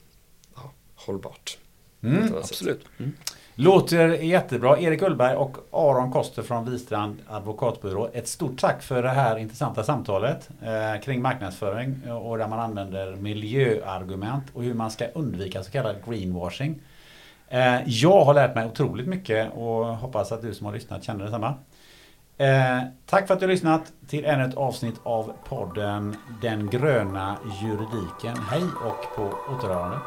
ja, hållbart. Mm, absolut. Mm. Låter jättebra. Erik Ullberg och Aron Koster från Wistrand advokatbyrå. Ett stort tack för det här intressanta samtalet eh, kring marknadsföring och där man använder miljöargument och hur man ska undvika så kallad greenwashing. Eh, jag har lärt mig otroligt mycket och hoppas att du som har lyssnat känner detsamma. Eh, tack för att du har lyssnat till ännu ett avsnitt av podden Den gröna juridiken. Hej och på återhörande.